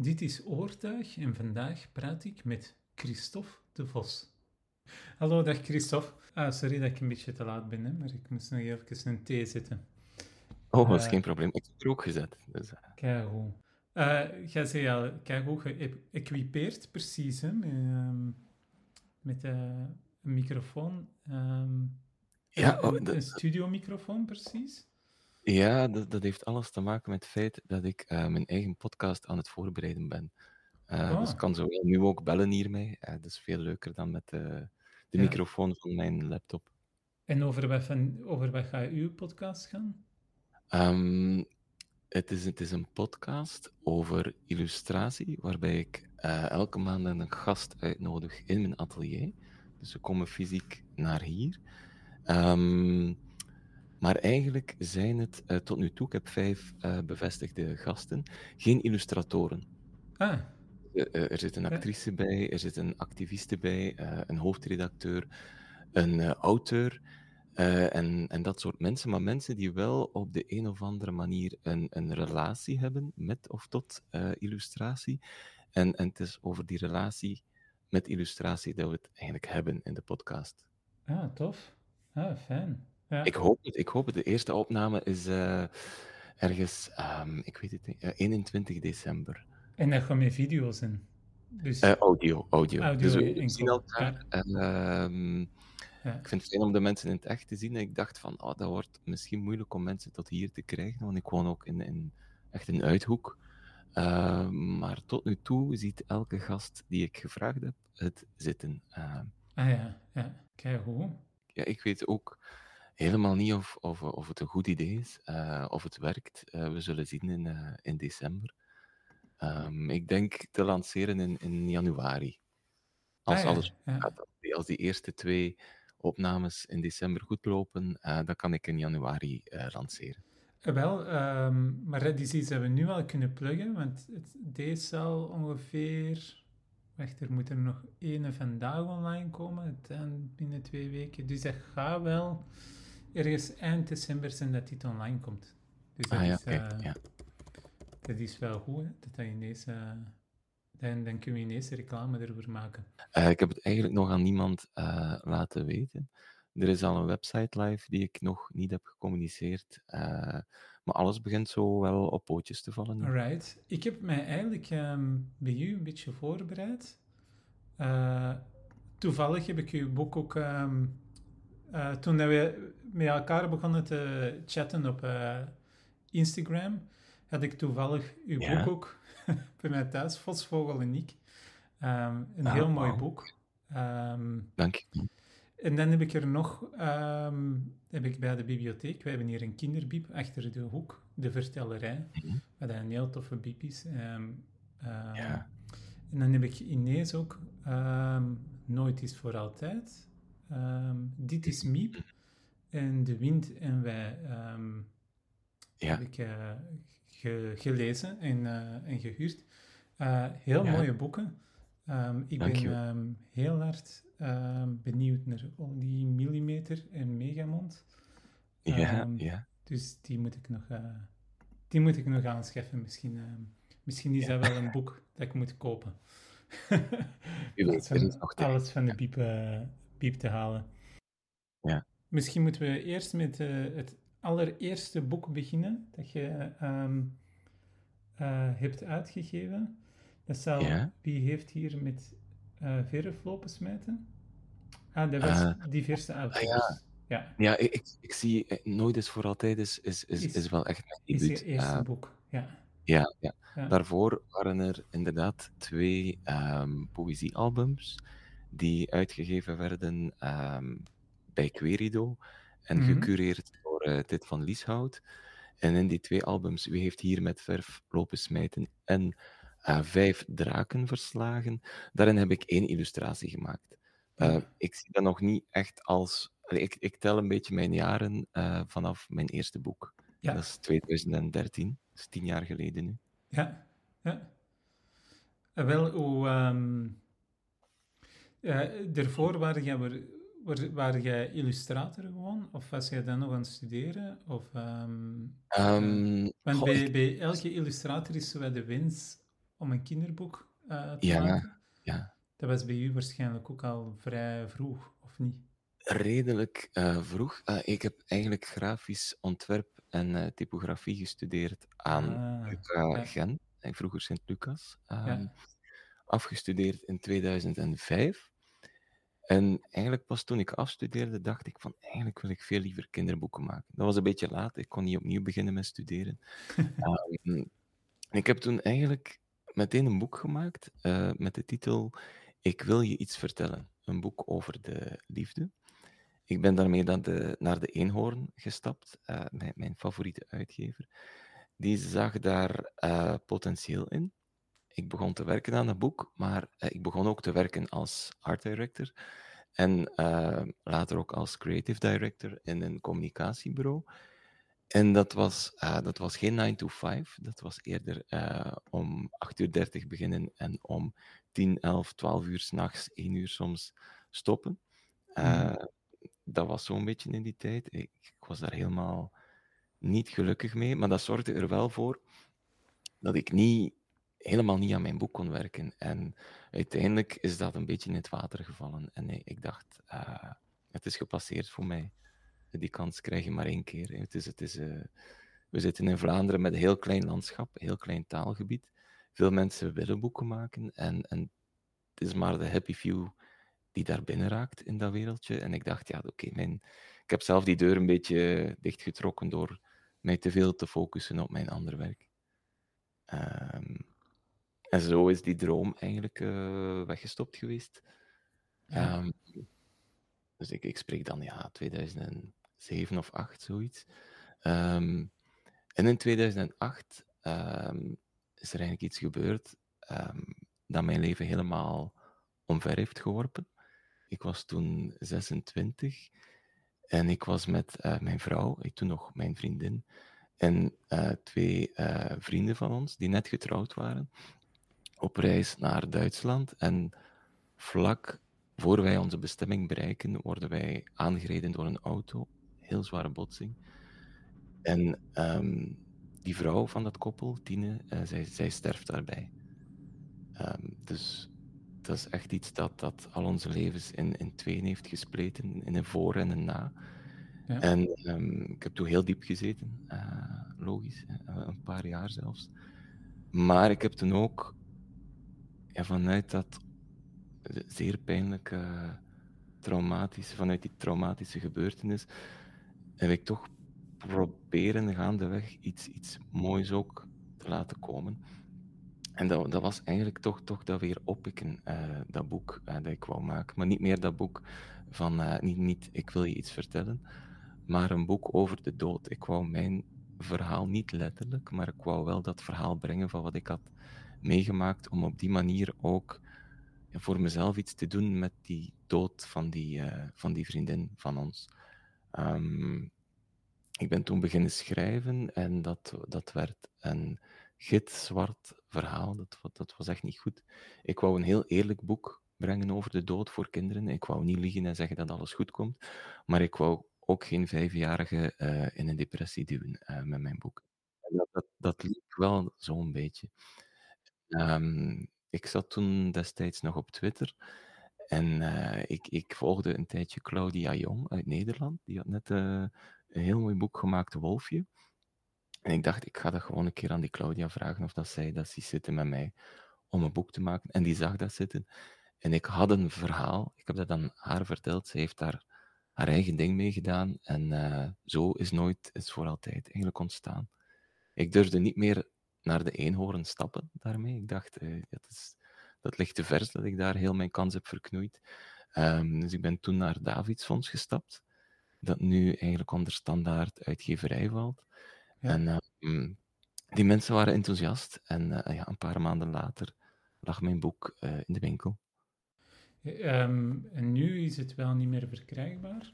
Dit is Oortuig en vandaag praat ik met Christophe de Vos. Hallo, dag Christophe. Ah, sorry dat ik een beetje te laat ben, hè, maar ik moest nog even een thee zetten. Oh, dat is Eh, geen probleem. Ik heb het er ook gezet. Dus, Kijk hoe. Uh, jij zei al, kijk hoe geëquipeerd precies, hè, met, ehm, met eh, een microfoon. ehm, Ja, oh, dat- een studiomicrofoon precies. Ja, dat, dat heeft alles te maken met het feit dat ik eh, mijn eigen podcast aan het voorbereiden ben. Ah. Dus ik kan zowel nu ook bellen hiermee. Eh, dat is veel leuker dan met de Ja. microfoon van mijn laptop. En over wat, van, over wat gaat uw podcast gaan? Ehm, het, is, het is een podcast over illustratie, waarbij ik elke maand een gast uitnodig in mijn atelier. Dus ze komen fysiek naar hier. Ehm, maar eigenlijk zijn het eh, tot nu toe, ik heb vijf eh, bevestigde gasten, geen illustratoren. Ah, Eh, er zit een Ja. actrice bij, er zit een activiste bij, een hoofdredacteur, een auteur en, en dat soort mensen. Maar mensen die wel op de een of andere manier een, een relatie hebben met of tot illustratie. En, en het is over die relatie met illustratie dat we het eigenlijk hebben in de podcast. ah, tof. Ah, fijn. Ja. Ik hoop het, ik hoop het. De eerste opname is eh, ergens, ehm, ik weet het niet, eh, 21 december. En dat gaat met video's in. Dus, Eh, audio, audio. Audio dus we zien elkaar. En, ehm, ja. ik vind het fijn om de mensen in het echt te zien. En ik dacht van, oh, dat wordt misschien moeilijk om mensen tot hier te krijgen, want ik woon ook in, in echt een uithoek. Ehm, maar tot nu toe ziet elke gast die ik gevraagd heb het zitten. Ah ja, ja. Kijk hoe. ja, ik weet ook helemaal niet of, of, of het een goed idee is, eh, of het werkt. Eh, we zullen zien in, eh, in december. Ehm, ik denk te lanceren in, in januari. Als Ah ja, alles ja. gaat. Als die- Als die eerste twee opnames in december goed lopen, dan kan ik in januari lanceren. Wel, ehm, maar is iets dat we nu al kunnen pluggen, want het, deze zal ongeveer... Wacht, er moet er nog één vandaag online komen, binnen twee weken. Dus dat gaat wel ergens eind december zijn dat dit online komt. Dus dat, Ah ja, is, eh, ja. dat is wel goed, hè? Dat dat ineens... eh, dan, dan kun je ineens reclame erover maken. Eh, ik heb het eigenlijk nog aan niemand laten weten. Er is al een website live die ik nog niet heb gecommuniceerd. maar alles begint zo wel op pootjes te vallen. nu. Alright. Ik heb mij eigenlijk ehm, bij u een beetje voorbereid. Toevallig heb ik uw boek ook... ehm, eh, toen we met elkaar begonnen te chatten op eh, Instagram, had ik toevallig uw Ja. boek ook bij mij thuis, Vosvogel en ik. Ehm, een Ah, heel mooi boek. Ehm, Dank je. en dan heb ik er nog, ehm, heb ik bij de bibliotheek, we hebben hier een kinderbiep achter de hoek, de vertellerij, Mhm. wat een heel toffe biep is. Ja. En dan heb ik ineens ook Nooit is voor altijd, ehm, Dit is Miep en De Wind en Wij ehm, Ja. heb ik eh, ge- gelezen en, eh, en gehuurd. Eh, heel Ja. mooie boeken. Ehm, ik Dank ben je. heel hard benieuwd naar die millimeter en megamond. Ja, ja. Dus die moet ik nog, die moet ik nog aanschaffen. Misschien, misschien is dat wel een boek dat ik moet kopen. Alles van, nog alles van de biep, biep te halen. Ja. Misschien moeten we eerst met eh, het allereerste boek beginnen dat je ehm, eh, hebt uitgegeven. Dat zal, Ja. wie heeft hier met eh verf lopen smijten? Ah, dat was diverse auteurs. ja. ja. Ja, ik, ik, zie Nooit is voor altijd is, is, is, Is- is wel echt mijn is debuut. je eerste boek. Ja. ja, ja. Ja. Daarvoor waren er inderdaad twee ehm, poëziealbums die uitgegeven werden ehm, bij Querido en Mhm. gecureerd door eh Tit van Lieshout. En in die twee albums, Wie heeft hier met verf lopen smijten en eh, Vijf draken verslagen, daarin heb ik één illustratie gemaakt. Eh. Ik zie dat nog niet echt als... Ik, ik tel een beetje mijn jaren vanaf mijn eerste boek. Ja. Dat is 2013, dat is tien jaar geleden nu. Ja, ja. Wel, hoe... ehm eh, daarvoor waren jij, waren jij illustrator gewoon? Of was jij dan nog aan het studeren? Of, ehm, Ehm, want goh, bij, ik- bij elke illustrator is zo de wens om een kinderboek uh, te Ja, maken. ja. Dat was bij u waarschijnlijk ook al vrij vroeg, of niet? Redelijk eh, vroeg. Eh, ik heb eigenlijk grafisch ontwerp en eh, typografie gestudeerd aan Ah, ja, Gent, en vroeger Sint-Lucas. Ehm, ja. Afgestudeerd in 2005. En eigenlijk pas toen ik afstudeerde, dacht ik van eigenlijk wil ik veel liever kinderboeken maken. Dat was een beetje laat, ik kon niet opnieuw beginnen met studeren. Ehm, ik heb toen eigenlijk meteen een boek gemaakt eh, met de titel Ik wil je iets vertellen. Een boek over de liefde. Ik ben daarmee naar de, naar de Eenhoorn gestapt, eh, mijn, mijn favoriete uitgever. Die zag daar eh, potentieel in. Ik begon te werken aan het boek, maar eh, ik begon ook te werken als art director en eh, later ook als creative director in een communicatiebureau. En dat was, eh, dat was geen 9 to 5, dat was eerder om 8 uur 30 beginnen en om 10, 11, 12 uur s'nachts, 1 uur soms stoppen. Mhm. Eh, dat was zo'n beetje in die tijd. Ik, ik was daar helemaal niet gelukkig mee, maar dat zorgde er wel voor dat ik niet, helemaal niet aan mijn boek kon werken. En uiteindelijk is dat een beetje in het water gevallen. En ik, ik dacht, eh, het is gepasseerd voor mij. Die kans krijg je maar één keer. Het is, het is, eh, we zitten in Vlaanderen met een heel klein landschap, een heel klein taalgebied. Veel mensen willen boeken maken en, en het is maar de happy few die daar binnen raakt in dat wereldje. En ik dacht, ja, oké, ik heb zelf die deur een beetje dichtgetrokken door mij te veel te focussen op mijn ander werk. Ehm, en zo is die droom eigenlijk eh, weggestopt geweest. Ja. Ehm, dus ik, ik spreek dan, ja, 2007 of 8, zoiets. Ehm, en in 2008 ehm, is er eigenlijk iets gebeurd dat mijn leven helemaal omver heeft geworpen. Ik was toen 26 en ik was met eh, mijn vrouw, ik toen nog mijn vriendin, en eh, twee vrienden van ons die net getrouwd waren, op reis naar Duitsland. En vlak voor wij onze bestemming bereiken, worden wij aangereden door een auto. Heel zware botsing. En ehm, die vrouw van dat koppel, Tine, eh, zij, zij sterft daarbij. Ehm, dus dat is echt iets dat, dat al onze levens in, in tweeën heeft gespleten, in een voor en een na. Ja. En ehm, ik heb toen heel diep gezeten, eh, logisch, een paar jaar zelfs. Maar ik heb toen ook ja, vanuit dat zeer pijnlijke, traumatische, vanuit die traumatische gebeurtenis, heb ik toch proberen gaandeweg iets, iets moois ook te laten komen. En dat, dat was eigenlijk toch, toch dat weer oppikken, eh, dat boek eh, dat ik wou maken. Maar niet meer dat boek van, eh, niet, niet ik wil je iets vertellen, maar een boek over de dood. Ik wou mijn verhaal niet letterlijk, maar ik wou wel dat verhaal brengen van wat ik had meegemaakt, om op die manier ook voor mezelf iets te doen met die dood van die, eh, van die vriendin van ons. Ehm, ik ben toen beginnen schrijven en dat, dat werd een gitzwart verhaal. Dat, dat was echt niet goed. Ik wou een heel eerlijk boek brengen over de dood voor kinderen. Ik wou niet liegen en zeggen dat alles goed komt, maar ik wou ook geen vijfjarige eh, in een depressie duwen eh, met mijn boek. Dat, dat, dat liep wel zo'n beetje. Ehm, ik zat toen destijds nog op Twitter en eh, ik, ik volgde een tijdje Claudia Jong uit Nederland. Die had net eh, een heel mooi boek gemaakt, Wolfje. En ik dacht, ik ga dat gewoon een keer aan die Claudia vragen of dat zij dat ziet zitten met mij om een boek te maken. En die zag dat zitten. En ik had een verhaal, ik heb dat aan haar verteld. Zij heeft daar haar eigen ding mee gedaan. En eh, zo is nooit, is voor altijd eigenlijk ontstaan. Ik durfde niet meer naar de eenhoorn stappen daarmee. Ik dacht, eh, dat, is, dat ligt te vers dat ik daar heel mijn kans heb verknoeid. Ehm, dus ik ben toen naar Davidsfonds gestapt, dat nu eigenlijk onder standaard uitgeverij valt. Ja. En ehm, die mensen waren enthousiast. En eh, ja, een paar maanden later lag mijn boek eh, in de winkel. Ehm, en nu is het wel niet meer verkrijgbaar.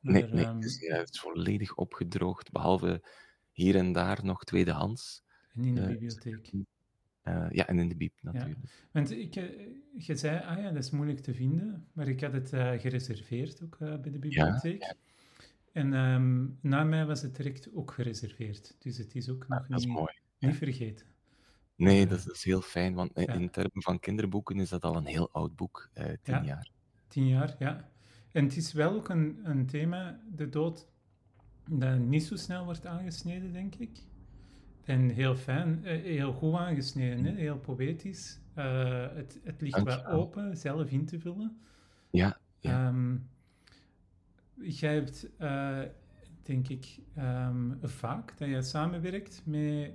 Nee, Maar, ja, het is volledig opgedroogd, behalve hier en daar nog tweedehands. En in de eh, bibliotheek. Eh, ja, en in de biep natuurlijk. Want ik, eh, je zei, ah ja, dat is moeilijk te vinden, maar ik had het gereserveerd ook bij de bibliotheek. En ehm, na mij was het direct ook gereserveerd, dus het is ook nog Ah, dat is niet, mooi. niet vergeten. Nee, dat is, dat is heel fijn, want in, ja. in termen van kinderboeken is dat al een heel oud boek, eh, tien Ja. jaar. Tien jaar, ja. En het is wel ook een, een thema, de dood, dat niet zo snel wordt aangesneden, denk ik. En heel fijn, eh, heel goed aangesneden, hè? heel poëtisch. Eh, het, het ligt wel open, zelf in te vullen. Ja, ja. Ehm, jij hebt, eh, denk ik, ehm, vaak dat je samenwerkt met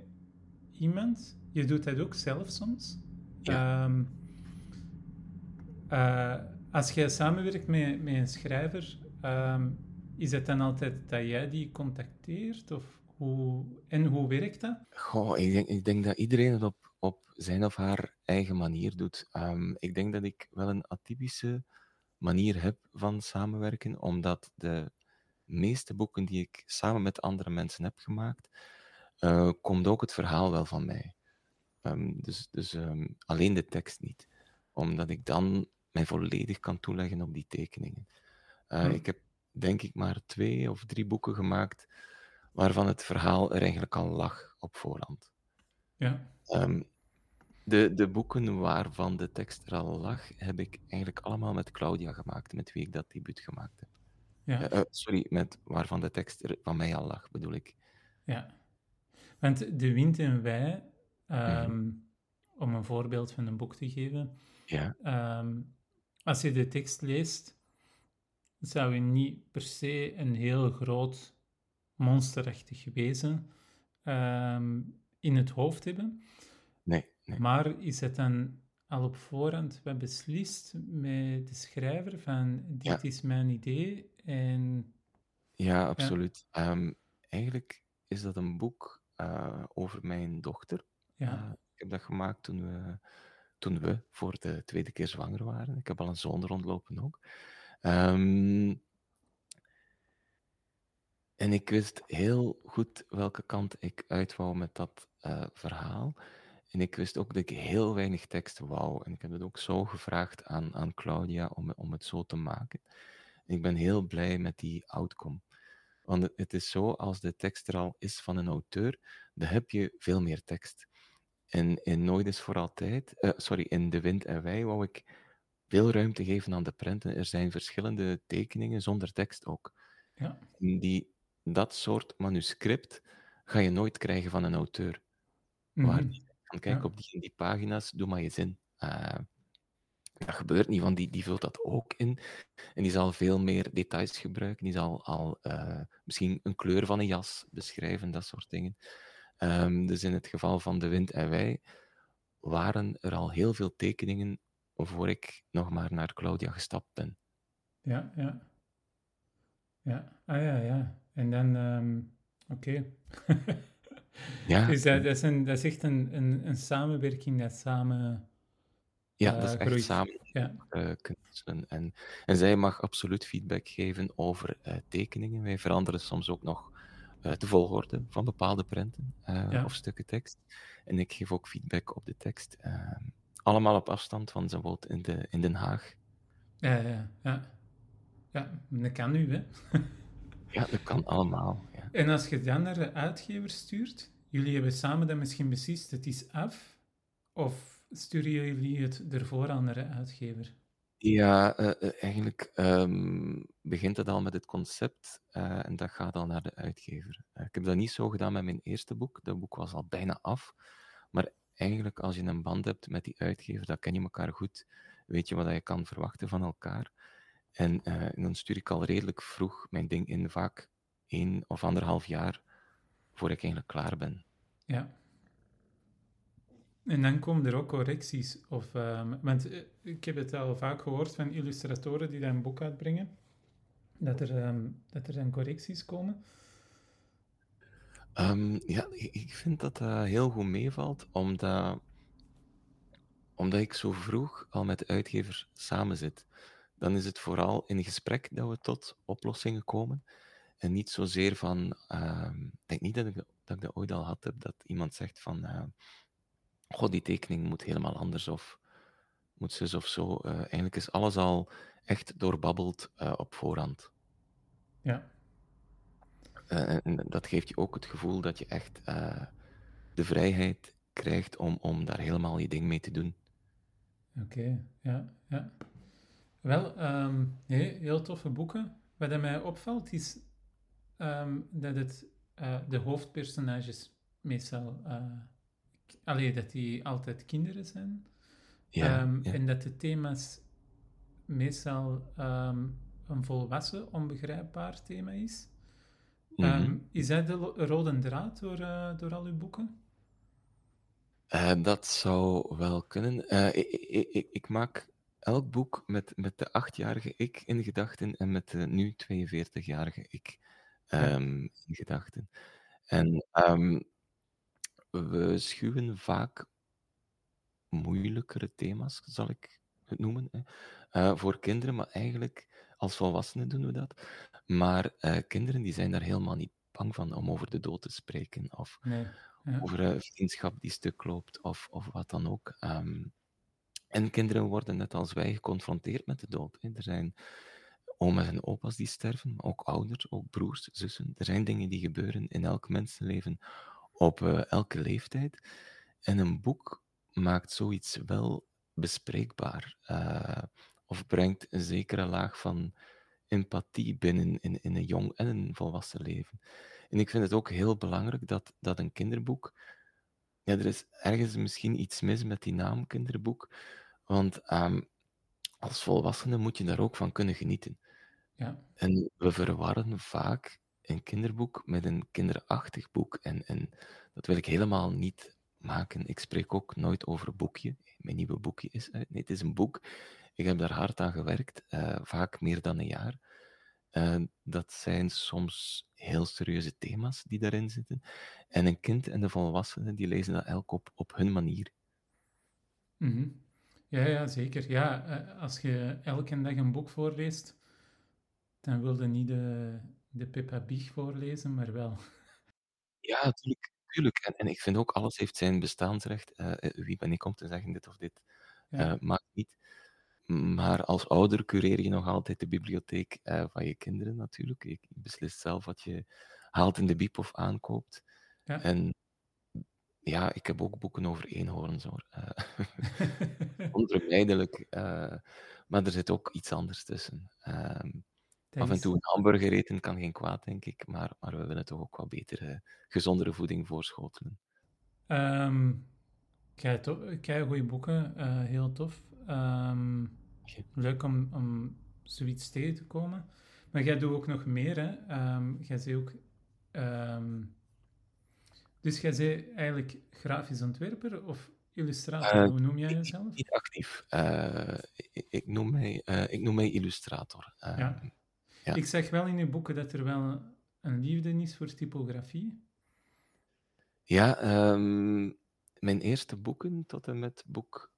iemand. Je doet dat ook zelf soms. Ja. Ehm, eh, als jij samenwerkt met, met een schrijver, is het dan altijd dat jij die contacteert? Of hoe, en hoe werkt dat? Goh, ik denk, ik denk dat iedereen het op, op zijn of haar eigen manier doet. Ehm, ik denk dat ik wel een atypische manier heb van samenwerken, omdat de meeste boeken die ik samen met andere mensen heb gemaakt, eh, komt ook het verhaal wel van mij. Ehm, dus dus ehm, alleen de tekst niet. Omdat ik dan mij volledig kan toeleggen op die tekeningen. Eh, Hm. Ik heb denk ik maar twee of drie boeken gemaakt waarvan het verhaal er eigenlijk al lag op voorhand. Ja, Ehm, de, de boeken waarvan de tekst er al lag, heb ik eigenlijk allemaal met Claudia gemaakt, met wie ik dat debuut gemaakt heb. ja. Eh, eh, sorry, met waarvan de tekst er van mij al lag, bedoel ik. Ja, want De Wind en Wij, ehm, om een voorbeeld van een boek te geven, Ja, ehm, als je de tekst leest, zou je niet per se een heel groot monsterachtig wezen ehm, in het hoofd hebben, nee, nee. maar is het dan al op voorhand wel beslist met de schrijver van dit Ja. is mijn idee en Ja, absoluut. Ehm, eigenlijk is dat een boek eh, over mijn dochter. ja, Eh, ik heb dat gemaakt toen we, toen we voor de tweede keer zwanger waren. Ik heb al een zoon rondlopen ook. Ehm, en ik wist heel goed welke kant ik uit wou met dat eh, verhaal. En ik wist ook dat ik heel weinig tekst wou. En ik heb het ook zo gevraagd aan, aan Claudia om, om het zo te maken. En ik ben heel blij met die outcome. Want het- is zo, als de tekst er al is van een auteur, dan heb je veel meer tekst. En in Nooit is voor altijd, eh, sorry, in De Wind en Wij wou ik veel ruimte geven aan de prenten. Er zijn verschillende tekeningen zonder tekst ook. ja, En Die, dat soort manuscript ga je nooit krijgen van een auteur. Waar die zegt van kijk, Ja. op die die pagina's, doe maar je zin. Eh, dat gebeurt niet, want die, die vult dat ook in. En die zal veel meer details gebruiken. Die zal al eh, misschien een kleur van een jas beschrijven, dat soort dingen. Ehm, dus in het geval van De Wind en Wij waren er al heel veel tekeningen voor ik nog maar naar Claudia gestapt ben. Ja, ja. Ja, ah ja, ja. En dan, ehm, oké. Ja, Dus dat, dat, is een, dat is echt een, een, een samenwerking dat samen ja eh, dat is echt groeit. samen Ja, knutselen. En, en zij mag absoluut feedback geven over eh, tekeningen. Wij veranderen soms ook nog de volgorde van bepaalde prenten Ja. of stukken tekst. En ik geef ook feedback op de tekst. eh, allemaal op afstand, want ze woont in, de, in Den Haag. ja, ja. Ja, ja dat kan nu, hè. Ja, dat kan allemaal. Ja. En als je dan naar de uitgever stuurt, jullie hebben samen dan misschien beslist, het is af, of sturen jullie het ervoor aan naar de uitgever? Ja, eh, eh, eigenlijk ehm, begint het al met het concept eh, en dat gaat dan naar de uitgever. Ik heb dat niet zo gedaan met mijn eerste boek. Dat boek was al bijna af. Maar eigenlijk, als je een band hebt met die uitgever, dan ken je elkaar goed. Weet je wat je kan verwachten van elkaar. En, eh, en dan stuur ik al redelijk vroeg mijn ding in, vaak één of anderhalf jaar voor ik eigenlijk klaar ben. Ja. En dan komen er ook correcties. Of, ehm, want eh, ik heb het al vaak gehoord van illustratoren die dan een boek uitbrengen, dat er, ehm, dat er dan correcties komen. Ehm, ja, ik ik vind dat dat heel goed meevalt, omdat, omdat ik zo vroeg al met de uitgever samen zit. Dan is het vooral in gesprek dat we tot oplossingen komen. En niet zozeer van, ehm, ik denk niet dat ik, dat dat ik dat ooit al had heb, dat iemand zegt van, eh, god, die tekening moet helemaal anders of moet zus of zo. Eh, eigenlijk is alles al echt doorbabbeld eh, op voorhand. Ja, en dat geeft je ook het gevoel dat je echt de vrijheid krijgt om, om daar helemaal je ding mee te doen. Oké, ja, ja. Wel, ehm, nee, heel toffe boeken. Wat mij opvalt is ehm, dat het uh, de hoofdpersonages meestal, uh, allee, dat die altijd kinderen zijn. Ja, um, ja. En dat de thema's meestal een volwassen, onbegrijpbaar thema is. Mhm. is dat de rode draad door, uh, door al uw boeken? Uh, dat zou wel kunnen. Uh, ik, ik, ik, ik, maak elk boek met, met de achtjarige ik in gedachten en met de nu 42-jarige ik um, in gedachten. En um, we schuwen vaak moeilijkere thema's, zal ik het noemen, hè, uh, voor kinderen, maar eigenlijk als volwassenen doen we dat. Maar uh, kinderen die zijn daar helemaal niet bang van om over de dood te spreken of nee, ja. over uh, vriendschap die stuk loopt of, of wat dan ook. Um, en kinderen worden net als wij geconfronteerd met de dood. Er zijn oma's en opa's die sterven, ook ouders, ook broers, zussen. Er zijn dingen die gebeuren in elk mensenleven op uh, elke leeftijd. En een boek maakt zoiets wel bespreekbaar. Uh, of brengt een zekere laag van empathie binnen in, in een jong en een volwassen leven. En ik vind het ook heel belangrijk dat, dat een kinderboek. Ja, er is ergens misschien iets mis met die naam kinderboek, want um, als volwassene moet je daar ook van kunnen genieten. Ja. En we verwarren vaak een kinderboek met een kinderachtig boek. En, en dat wil ik helemaal niet maken. Ik spreek ook nooit over een boekje. Mijn nieuwe boekje is uit. Nee, het is een boek. Ik heb daar hard aan gewerkt, uh, vaak meer dan een jaar. Uh, dat zijn soms heel serieuze thema's die daarin zitten. En een kind en de volwassenen die lezen dat elk op, op hun manier. Mm -hmm. Ja, ja, zeker. Ja, uh, als je elke dag een boek voorleest, dan wilde niet de, de Peppa Big voorlezen, maar wel. Ja, natuurlijk. natuurlijk. En, en ik vind ook, alles heeft zijn bestaansrecht. wie ben ik om te zeggen dit of dit? Ja. maakt niet. Maar als ouder cureer je nog altijd de bibliotheek uh, van je kinderen natuurlijk. Je beslist zelf wat je haalt in de biep of aankoopt. Ja. En ja, ik heb ook boeken over eenhoorns hoor. Uh, onvermijdelijk. Uh, maar er zit ook iets anders tussen. af en toe een hamburger eten kan geen kwaad, denk ik. Maar, maar we willen toch ook wat betere, gezondere voeding voorschotelen. Um, kei goede boeken, heel tof. Um, leuk om, om zoiets tegen te komen. Maar jij doet ook nog meer, hè? Um, jij zei ook... Um, dus jij zei eigenlijk grafisch ontwerper of illustrator? Uh, Hoe noem jij jezelf? Niet actief. Uh, ik, ik, noem mij, uh, ik noem mij illustrator. Ja. ja. Ik zeg wel in je boeken dat er wel een liefde is voor typografie. Ja, mijn eerste boeken tot en met boek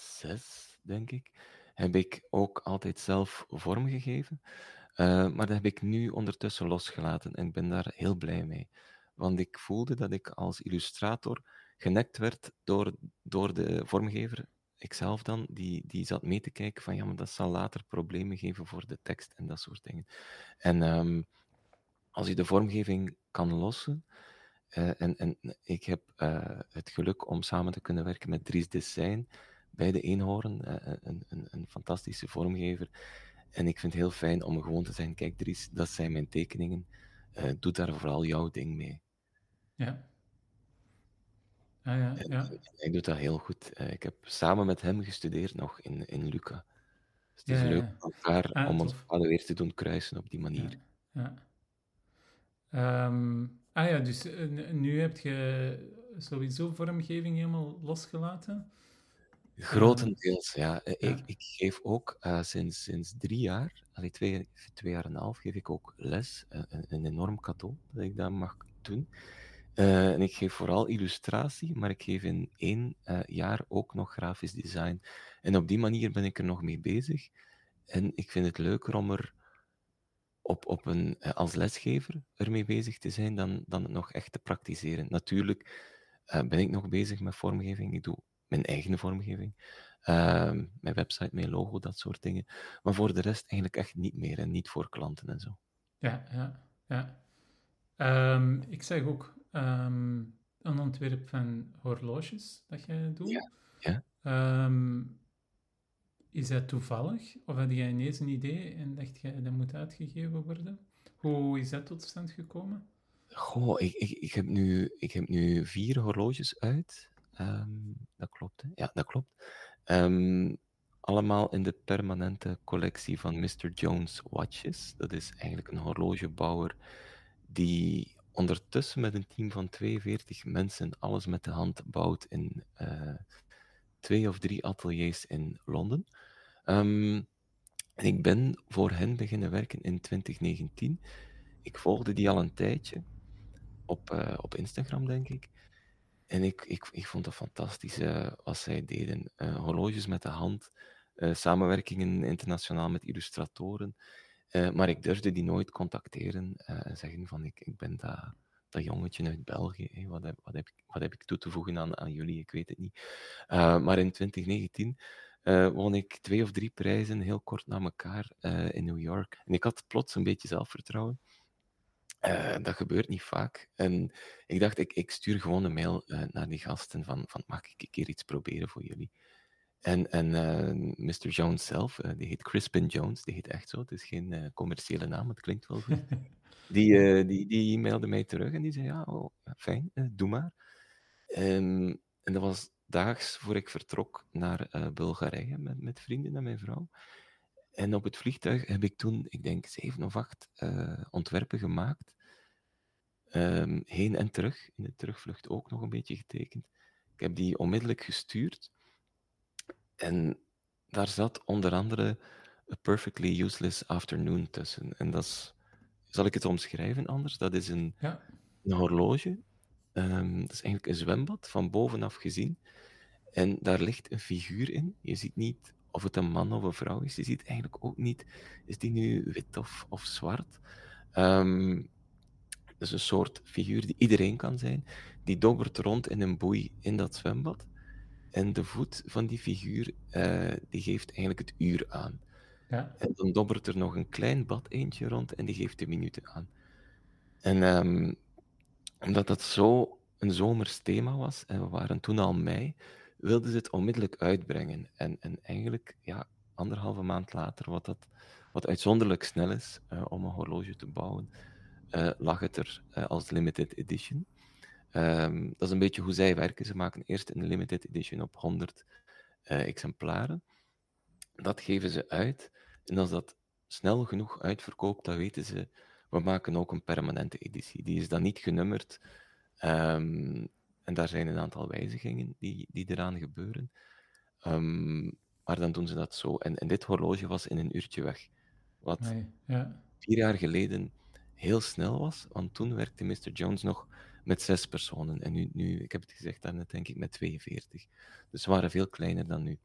zes, denk ik, heb ik ook altijd zelf vormgegeven. Uh, maar dat heb ik nu ondertussen losgelaten en ik ben daar heel blij mee. Want ik voelde dat ik als illustrator genekt werd door, door de vormgever, ikzelf dan, die, die zat mee te kijken van ja, maar dat zal later problemen geven voor de tekst en dat soort dingen. En um, als je de vormgeving kan lossen, uh, en, en ik heb uh, het geluk om samen te kunnen werken met Dries Design, bij de eenhoorn, eh, een, een, een fantastische vormgever. En ik vind het heel fijn om gewoon te zeggen, kijk Dries, dat zijn mijn tekeningen, uh, doe daar vooral jouw ding mee. Ja. Ah, ja, ja. Hij doet dat heel goed. Uh, ik heb samen met hem gestudeerd nog in, in Luca. Dus het is Ja, leuk ja. om elkaar, Ah, om ons tof. vader weer te doen kruisen op die manier. Ja. Ehm, ah ja, dus eh, nu heb je sowieso vormgeving helemaal losgelaten. Grotendeels, ja. Eh, Ja. Ik, ik geef ook eh, sinds, sinds drie jaar, allee, twee, twee jaar en een half, geef ik ook les. Eh, Een, een enorm cadeau dat ik dat mag doen. En ik geef vooral illustratie, maar ik geef in één jaar ook nog grafisch design. En op die manier ben ik er nog mee bezig. En ik vind het leuker om er op, op een, als lesgever ermee bezig te zijn dan, dan het nog echt te praktiseren. Natuurlijk ben ik nog bezig met vormgeving. Ik doe mijn eigen vormgeving. Ehm, mijn website, mijn logo, dat soort dingen. Maar voor de rest eigenlijk echt niet meer en niet voor klanten en zo. Ja, ja, ja. Ehm, ik zeg ook, ehm, een ontwerp van horloges dat jij doet. Ja, ja. Is dat toevallig? Of had jij ineens een idee en dacht jij dat moet uitgegeven worden? Hoe is dat tot stand gekomen? Goh, ik, ik, ik, heb, nu, ik heb nu vier horloges uit. Ehm, dat klopt, hè? Ja, dat klopt. Ehm, allemaal in de permanente collectie van Mr. Jones Watches. Dat is eigenlijk een horlogebouwer die ondertussen met een team van 42 mensen alles met de hand bouwt in eh, twee of drie ateliers in Londen. Ehm, en ik ben voor hen beginnen werken in 2019. Ik volgde die al een tijdje op, uh, op Instagram, denk ik. En ik, ik, ik vond het fantastisch uh, wat zij deden. Uh, horloges met de hand, samenwerkingen internationaal met illustratoren. maar ik durfde die nooit contacteren en zeggen van ik, ik ben dat, dat jongetje uit België. Wat, heb, wat, heb ik, wat heb ik toe te voegen aan, aan jullie? Ik weet het niet. maar in 2019 won ik twee of drie prijzen heel kort na elkaar in New York. En ik had plots een beetje zelfvertrouwen. Uh, dat gebeurt niet vaak. En ik dacht, ik, ik stuur gewoon een mail uh, naar die gasten van, van mag ik een keer iets proberen voor jullie? En, en uh, Mr. Jones zelf, die heet Crispin Jones, die heet echt zo, het is geen commerciële naam, het klinkt wel goed. Die, die, die mailde mij terug en die zei, ja, oh, fijn, doe maar. En, en dat was daags voor ik vertrok naar Bulgarije met, met vrienden en mijn vrouw. En op het vliegtuig heb ik toen, ik denk, zeven of acht uh, ontwerpen gemaakt. Um, heen en terug, in de terugvlucht ook nog een beetje getekend. Ik heb die onmiddellijk gestuurd. En daar zat onder andere A Perfectly Useless Afternoon tussen. En dat is, zal ik het omschrijven anders? Dat is een, ja. een horloge. Um, dat is eigenlijk een zwembad, van bovenaf gezien. En daar ligt een figuur in. Je ziet niet of het een man of een vrouw is. Je ziet eigenlijk ook niet, is die nu wit of, of zwart? Um, dat is een soort figuur die iedereen kan zijn. Die dobbert rond in een boei in dat zwembad. En de voet van die figuur, uh, die geeft eigenlijk het uur aan. Ja. En dan dobbert er nog een klein bad eentje rond en die geeft de minuten aan. En um, omdat dat zo een zomers thema was, en we waren toen al mei, wilden ze het onmiddellijk uitbrengen. En, en eigenlijk, ja, anderhalve maand later, wat, wat uitzonderlijk snel is uh, om een horloge te bouwen, uh, lag het er uh, als limited edition. Um, dat is een beetje hoe zij werken. Ze maken eerst een limited edition op 100 exemplaren. Dat geven ze uit. En als dat snel genoeg uitverkoopt, dan weten ze, we maken ook een permanente editie. Die is dan niet genummerd. Um, en daar zijn een aantal wijzigingen die, die eraan gebeuren. Um, maar dan doen ze dat zo. En, en dit horloge was in een uurtje weg. Wat nee, ja. vier jaar geleden heel snel was, want toen werkte Mr. Jones nog met zes personen. En nu, nu ik heb het gezegd daarnet, denk ik, met 42. Dus ze waren veel kleiner dan nu.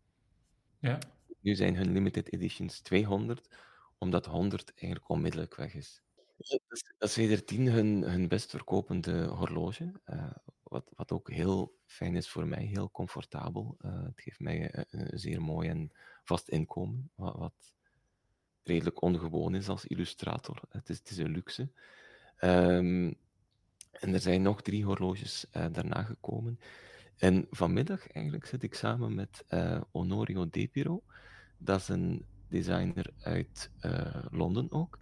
Ja. Nu zijn hun limited editions 200, omdat 100 eigenlijk onmiddellijk weg is. Dat is, dat is wedertien hun, hun best verkopende horloge. Uh, wat, wat ook heel fijn is voor mij, heel comfortabel. Uh, het geeft mij een, een, zeer mooi en vast inkomen, wat, redelijk ongewoon is als illustrator. Het is, het is een luxe. Um, en er zijn nog drie horloges uh, daarna gekomen. En vanmiddag eigenlijk zit ik samen met uh, Honorio Depiro. Dat is een designer uit Londen ook,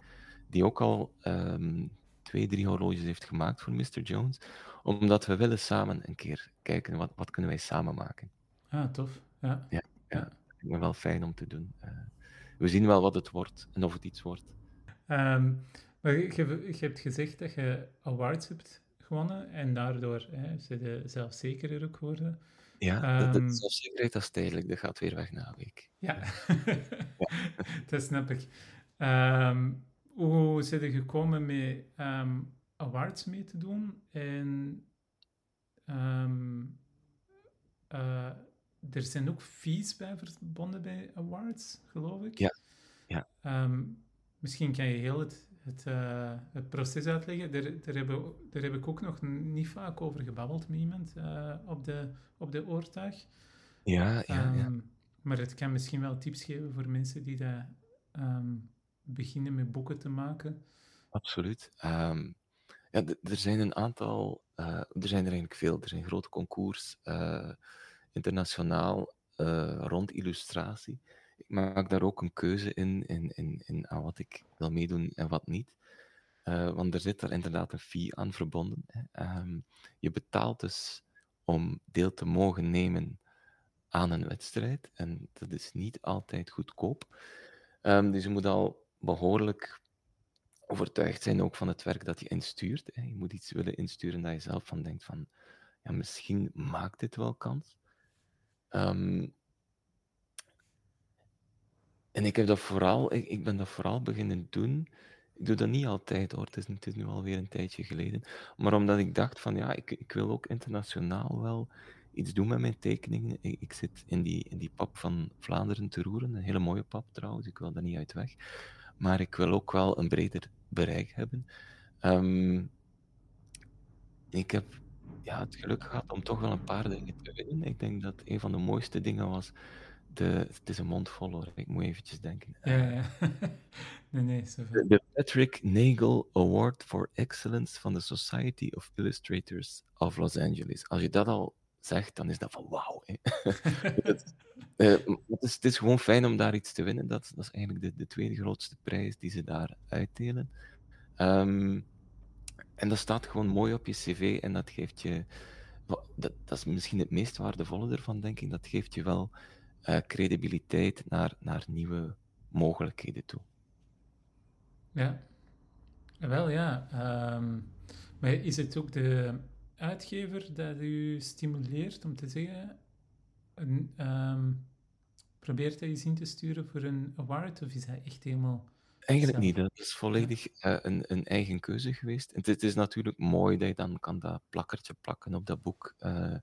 die ook al um, twee, drie horloges heeft gemaakt voor Mr. Jones omdat we willen samen een keer kijken, wat, wat kunnen wij samen maken. Ah, tof. Ja. Ja, ja. ik vind wel fijn om te doen. Uh, we zien wel wat het wordt en of het iets wordt. Um, maar je, je, hebt gezegd dat je awards hebt gewonnen en daardoor hè, ze de zelfzekerder ook geworden. Ja, um, de, de zelfzekerheid dat is tijdelijk, dat gaat weer weg na een week. Ja, ja. dat snap ik. Um, hoe zijn je gekomen met awards mee te doen. En um, uh, er zijn ook fees bij verbonden bij awards, geloof ik. Ja. ja. Um, misschien kan je heel het, het, uh, het proces uitleggen. Daar, daar, hebben, daar heb ik ook nog niet vaak over gebabbeld met iemand uh, op, de, op de oortuig. Ja, ja, ja. Maar het kan misschien wel tips geven voor mensen die dat, beginnen met boeken te maken. Absoluut. Um, Ja, er zijn een aantal, uh, er zijn er eigenlijk veel. Er zijn grote concours, uh, internationaal, uh, rond illustratie. Ik maak daar ook een keuze in, in, in, in aan wat ik wil meedoen en wat niet. want er zit er inderdaad een fee aan verbonden. Hè. Um, je betaalt dus om deel te mogen nemen aan een wedstrijd. En dat is niet altijd goedkoop. Um, dus je moet al behoorlijk overtuigd zijn ook van het werk dat je instuurt. Hè. Je moet iets willen insturen dat je zelf van denkt van, ja, misschien maakt dit wel kans. Um, en ik heb dat vooral, ik, ik, ben dat vooral beginnen doen. Ik doe dat niet altijd hoor, het is, het is nu alweer een tijdje geleden. Maar omdat ik dacht van ja, ik, ik wil ook internationaal wel iets doen met mijn tekeningen. Ik, ik, zit in die, in die pap van Vlaanderen te roeren, een hele mooie pap trouwens, ik wil daar niet uit weg. Maar ik wil ook wel een breder bereik hebben. Um, ik heb ja, het geluk gehad om toch wel een paar dingen te winnen. Ik denk dat een van de mooiste dingen was. De, het is een mond vol hoor, ik moet eventjes denken. Ja, ja. nee, nee, de, de Patrick Nagel Award for Excellence van de Society of Illustrators of Los Angeles. Als je dat al zegt, dan is dat van wauw. het, uh, het, is, het is gewoon fijn om daar iets te winnen. Dat, dat is eigenlijk de, de tweede grootste prijs die ze daar uitdelen. Um, en dat staat gewoon mooi op je cv en dat geeft je... Dat, dat is misschien het meest waardevolle ervan, denk ik. Dat geeft je wel uh, credibiliteit naar, naar nieuwe mogelijkheden toe. Ja, wel ja. Um, maar is het ook de uitgever dat u stimuleert om te zeggen, um, probeert hij eens in te sturen voor een award, of is hij echt helemaal... Eigenlijk niet, dat is volledig uh, een, een, eigen keuze geweest. Het, het, is natuurlijk mooi dat je dan kan dat plakkertje plakken op dat boek. Uh,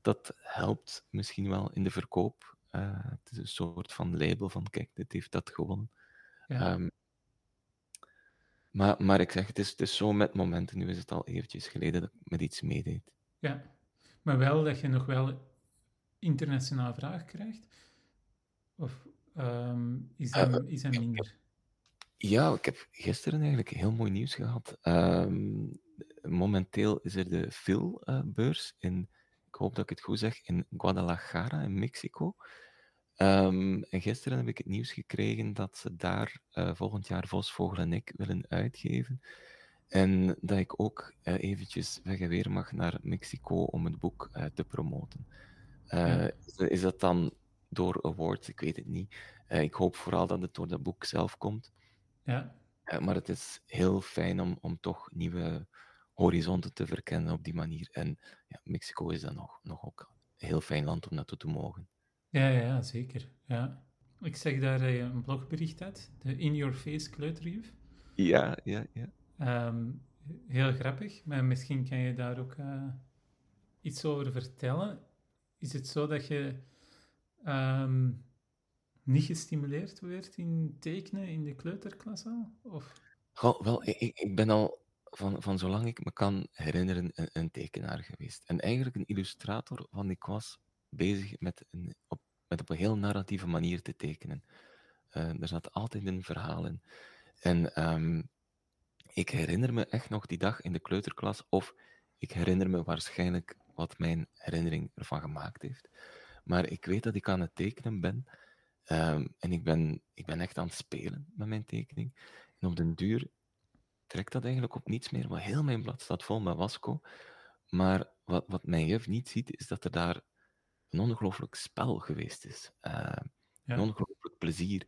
dat helpt misschien wel in de verkoop. Uh, het is een soort van label van, kijk, dit heeft dat gewonnen. Ja. Um, maar, maar ik zeg, het is, het is zo met momenten. Nu is het al eventjes geleden dat ik met iets meedeed. Ja, maar wel dat je nog wel internationaal vraag krijgt? Of um, is, dat, uh, is dat minder? Ja, ik heb gisteren eigenlijk heel mooi nieuws gehad. Um, momenteel is er de Phil-beurs in, ik hoop dat ik het goed zeg, in Guadalajara in Mexico. Um, en gisteren heb ik het nieuws gekregen dat ze daar uh, volgend jaar Vosvogel en ik willen uitgeven. En dat ik ook uh, eventjes weg en weer mag naar Mexico om het boek uh, te promoten. Ja. Is dat dan door awards? Ik weet het niet. ik hoop vooral dat het door dat boek zelf komt. Ja. maar het is heel fijn om, om toch nieuwe horizonten te verkennen op die manier. En ja, Mexico is dan nog, nog ook een heel fijn land om naartoe te mogen. Ja, ja, zeker. Ja. Ik zeg daar een blogbericht uit, de In Your Face kleuterjuf. Ja, ja, ja. Um, heel grappig, maar misschien kan je daar ook uh, iets over vertellen. Is het zo dat je um, niet gestimuleerd werd in tekenen in de kleuterklas al? Of? Goh, wel, ik, ik ben al van, van zolang ik me kan herinneren een, een tekenaar geweest. En eigenlijk een illustrator, want ik was bezig met, een, op, met op een heel narratieve manier te tekenen. Uh, er zat altijd een verhaal in. En um, ik herinner me echt nog die dag in de kleuterklas, of ik herinner me waarschijnlijk wat mijn herinnering ervan gemaakt heeft. Maar ik weet dat ik aan het tekenen ben. Um, en ik ben, ik ben echt aan het spelen met mijn tekening. En op den duur trekt dat eigenlijk op niets meer, want heel mijn blad staat vol met wasco. Maar wat, wat mijn juf niet ziet, is dat er daar een ongelooflijk spel geweest is. Uh, ja. Een ongelooflijk plezier.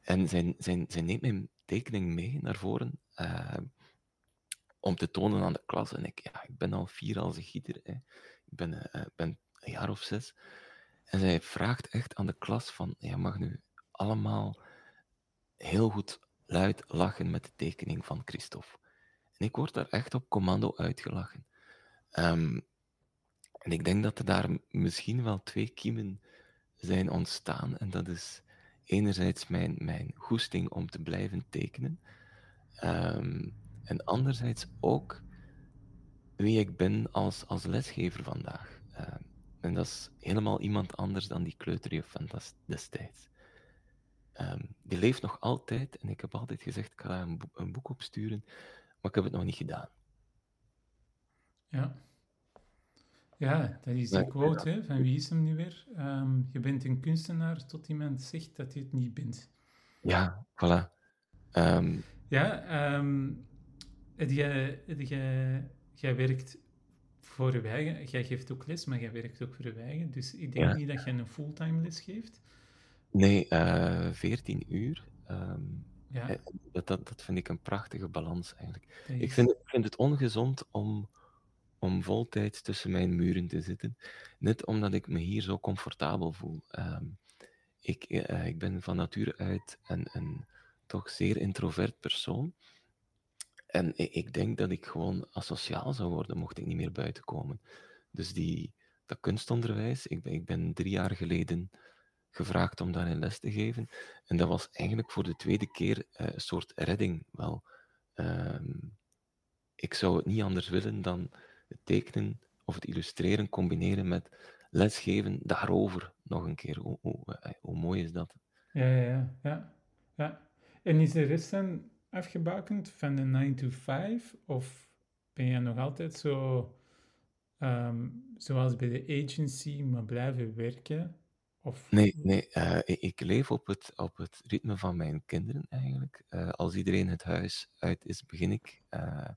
En zij, zij, zij neemt mijn tekening mee naar voren uh, om te tonen aan de klas. En ik, ja, ik ben al vier als een gieter. Hè. Ik ben, uh, ben een jaar of zes. En zij vraagt echt aan de klas van, je mag nu allemaal heel goed luid lachen met de tekening van Christophe. En ik word daar echt op commando uitgelachen. Um, en ik denk dat er daar misschien wel twee kiemen zijn ontstaan. En dat is enerzijds mijn, mijn goesting om te blijven tekenen. Um, en anderzijds ook wie ik ben als, als lesgever vandaag. Uh, en dat is helemaal iemand anders dan die kleuterjuf van destijds. Um, die leeft nog altijd en ik heb altijd gezegd, ik ga een boek opsturen, maar ik heb het nog niet gedaan. Ja. Ja, dat is de quote hè, van wie is hem nu weer? Ehm, je bent een kunstenaar tot iemand zegt dat je het niet bent. Ja, voilà. Um... Ja, um, jij, jij, jij werkt voor je eigen, jij geeft ook les, maar jij werkt ook voor je eigen. Dus ik denk niet dat je een fulltime les geeft. Nee, uh, eh, 14 uur. Um, ja. Eh, dat, dat, dat vind ik een prachtige balans eigenlijk. Ik vind, ik vind het ongezond om om voltijds tussen mijn muren te zitten. Net omdat ik me hier zo comfortabel voel. Ehm, ik, uh, ik ben van nature uit een, een toch zeer introvert persoon. En ik denk dat ik gewoon asociaal zou worden mocht ik niet meer buiten komen. Dus die, dat kunstonderwijs, ik ben, ik ben drie jaar geleden gevraagd om daarin les te geven. En dat was eigenlijk voor de tweede keer uh, een soort redding. Wel, um, ik zou het niet anders willen dan het tekenen of het illustreren combineren met lesgeven daarover nog een keer. Hoe, hoe, eh, hoe mooi is dat? Ja, ja, ja, ja. En is de rest dan afgebakend van de 9 to 5? Of ben je nog altijd zo, um, zoals bij de agency, maar blijven werken? Of... Nee, nee uh, ik, leef op het, op het ritme van mijn kinderen eigenlijk. Uh, als iedereen het huis uit is, begin ik. Uh,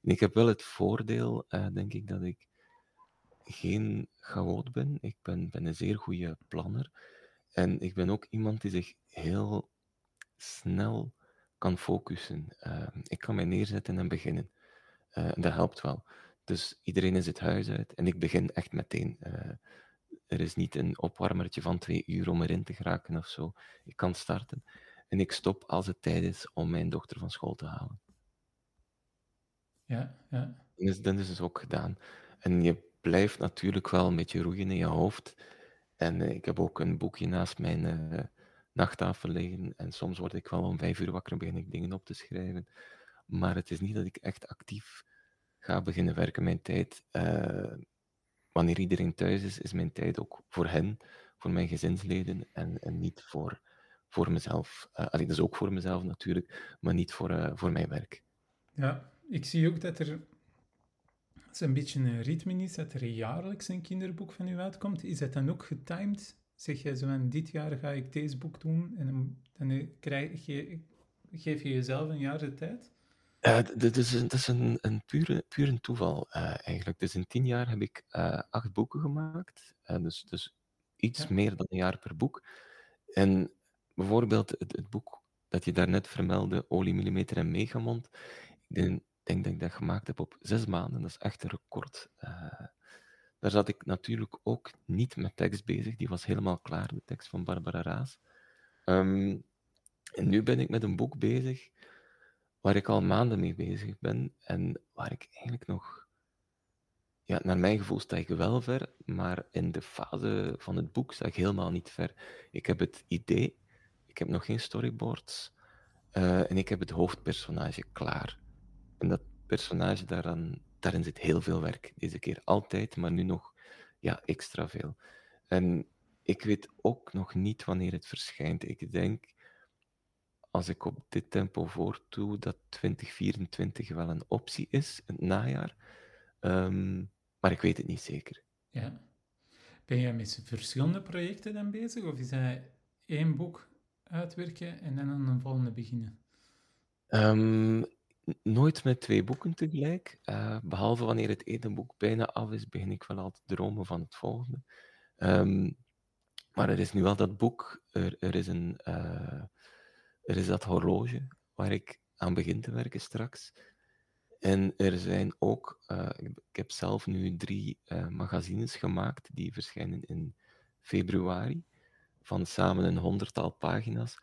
ik heb wel het voordeel, uh, denk ik, dat ik geen chaot ben. Ik ben, ben een zeer goede planner. En ik ben ook iemand die zich heel snel kan focussen. Uh, ik kan mij neerzetten en beginnen. En dat helpt wel. Dus iedereen is het huis uit en ik begin echt meteen. er is niet een opwarmertje van twee uur om erin te geraken of zo. Ik kan starten. En ik stop als het tijd is om mijn dochter van school te halen. Ja, ja. Dan is, dan is het ook gedaan. En je blijft natuurlijk wel een beetje roeien in je hoofd. En uh, ik heb ook een boekje naast mijn uh, nachttafel liggen. En soms word ik wel om vijf uur wakker en begin ik dingen op te schrijven. Maar het is niet dat ik echt actief ga beginnen werken. Mijn tijd, uh, wanneer iedereen thuis is, is mijn tijd ook voor hen, voor mijn gezinsleden en, en niet voor, voor mezelf. Alleen, dat is ook voor mezelf natuurlijk, maar niet voor, voor mijn werk. Ja, ik zie ook dat er een beetje een ritme is, dat er jaarlijks een kinderboek van u uitkomt. Is dat dan ook getimed? Zeg je zo van, dit jaar ga ik deze boek doen en dan, krijg je, geef je jezelf een jaar de tijd? Uh, dat is, een, dat is een, een pure, pure toeval uh, eigenlijk. Dus in tien jaar heb ik uh, acht boeken gemaakt. dus, dus iets meer dan een jaar per boek. En bijvoorbeeld het, het boek dat je daarnet vermeldde, Olie, Millimeter en Megamond. Ik denk, denk dat ik dat gemaakt heb op zes maanden. Dat is echt een record. Uh, daar zat ik natuurlijk ook niet met tekst bezig. Die was helemaal klaar, de tekst van Barbara Raas. Um, en nu ben ik met een boek bezig waar ik al maanden mee bezig ben en waar ik eigenlijk nog, ja, naar mijn gevoel sta ik wel ver, maar in de fase van het boek sta ik helemaal niet ver. Ik heb het idee, ik heb nog geen storyboards uh, en ik heb het hoofdpersonage klaar. En dat personage, daaraan, daarin zit heel veel werk. Deze keer altijd, maar nu nog ja, extra veel. En ik weet ook nog niet wanneer het verschijnt. Ik denk, als ik op dit tempo voortdoe, dat 2024 wel een optie is, het najaar. Um, maar ik weet het niet zeker. Ja. Ben jij met verschillende projecten dan bezig? Of is dat één boek uitwerken en dan aan een volgende beginnen? Um, nooit met twee boeken tegelijk. Uh, behalve wanneer het ene boek bijna af is, begin ik wel al te dromen van het volgende. Um, maar er is nu wel dat boek, er, er, is, een, uh, er is dat horloge waar ik aan begin te werken straks. En er zijn ook, ik, ik, heb zelf nu drie magazines gemaakt die verschijnen in februari, van samen een honderdtal pagina's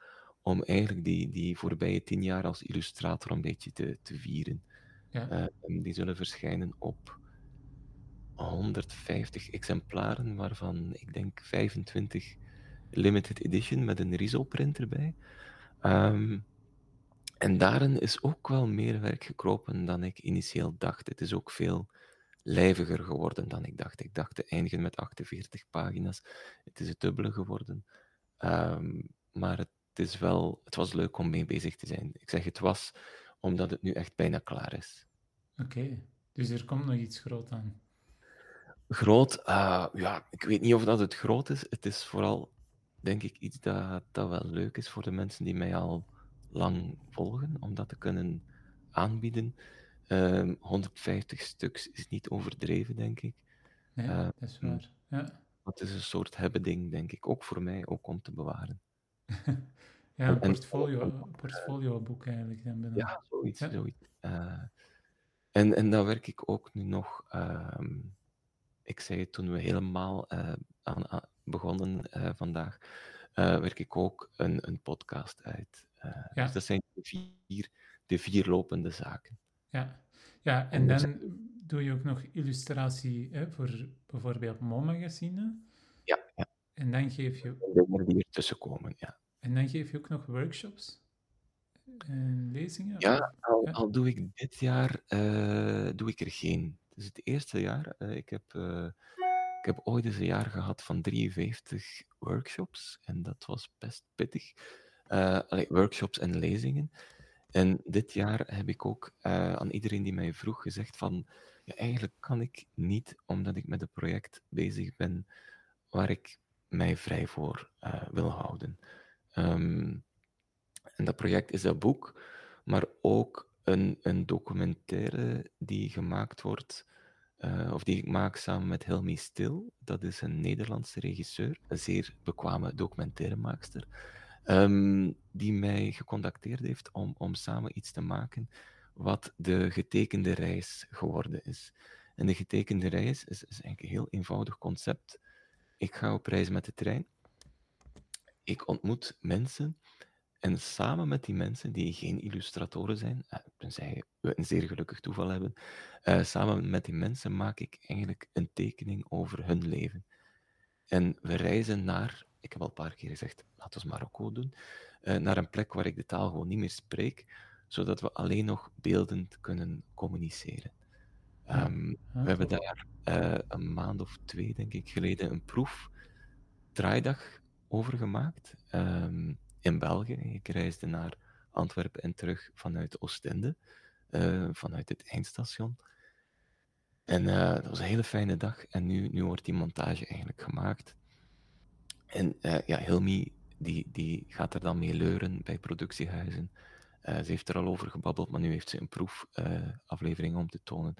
om eigenlijk die, die voorbije tien jaar als illustrator een beetje te, te vieren. Ja. Uh, die zullen verschijnen op 150 exemplaren, waarvan ik denk 25 limited edition met een RISO-print erbij. Um, en daarin is ook wel meer werk gekropen dan ik initieel dacht. Het is ook veel lijviger geworden dan ik dacht. Ik dacht te eindigen met 48 pagina's. Het is het dubbele geworden. Um, maar het het, is wel, het was leuk om mee bezig te zijn. Ik zeg het was, omdat het nu echt bijna klaar is. Oké. Dus er komt nog iets groot aan. Groot, uh, ja, ik weet niet of dat het groot is. Het is vooral, denk ik, iets dat, dat wel leuk is voor de mensen die mij al lang volgen, om dat te kunnen aanbieden. Um, ehm, 150 stuks is niet overdreven, denk ik. Nee, uh, dat is waar. Ja. Het is een soort hebben-ding, denk ik, ook voor mij, ook om te bewaren. Ja, een portfolio, portfolio boek eigenlijk. Dan ja, zoiets. Ja. zoiets. Uh, en, en dan werk ik ook nu nog, uh, ik zei toen we helemaal uh, aan, aan, begonnen uh, vandaag, werk ik ook een, een podcast uit. Ja. Dus dat zijn de vier, de vier lopende zaken. Ja, ja en dan doe je ook nog illustratie hè, voor bijvoorbeeld ja. En dan geef je... Dingen die ertussen komen, ja. En dan geef je ook nog workshops en lezingen? Ja, al, al doe ik dit jaar uh, doe ik er geen. Het is het eerste jaar. Uh, ik, heb, uh, ik heb ooit eens een jaar gehad van 53 workshops. En dat was best pittig. Allee, workshops en lezingen. En dit jaar heb ik ook aan iedereen die mij vroeg gezegd van... Ja, eigenlijk kan ik niet, omdat ik met een project bezig ben waar ik mij vrij voor wil houden. Um, en dat project is dat boek, maar ook een, een documentaire die gemaakt wordt, uh, of die ik maak samen met Helmi Stil. Dat is een Nederlandse regisseur, een zeer bekwame documentairemaakster, um, die mij gecontacteerd heeft om, om samen iets te maken wat de getekende reis geworden is. En de getekende reis is, is eigenlijk een heel eenvoudig concept. Ik ga op reis met de trein. Ik ontmoet mensen en samen met die mensen die geen illustratoren zijn, eh, tenzij we een zeer gelukkig toeval hebben, uh, samen met die mensen maak ik eigenlijk een tekening over hun leven. En we reizen naar, ik heb al een paar keer gezegd, laten we Marokko doen, uh, naar een plek waar ik de taal gewoon niet meer spreek, zodat we alleen nog beeldend kunnen communiceren. Um, we hebben daar een maand of twee, denk ik, geleden een proef, draaidag over gemaakt. Um, in België. Ik reisde naar Antwerpen en terug vanuit Oostende, uh, vanuit het eindstation. En uh, dat was een hele fijne dag. En nu, nu wordt die montage eigenlijk gemaakt. En uh, ja, Hilmi die, die gaat er dan mee leuren bij productiehuizen. ze heeft er al over gebabbeld, maar nu heeft ze een proefaflevering om te tonen.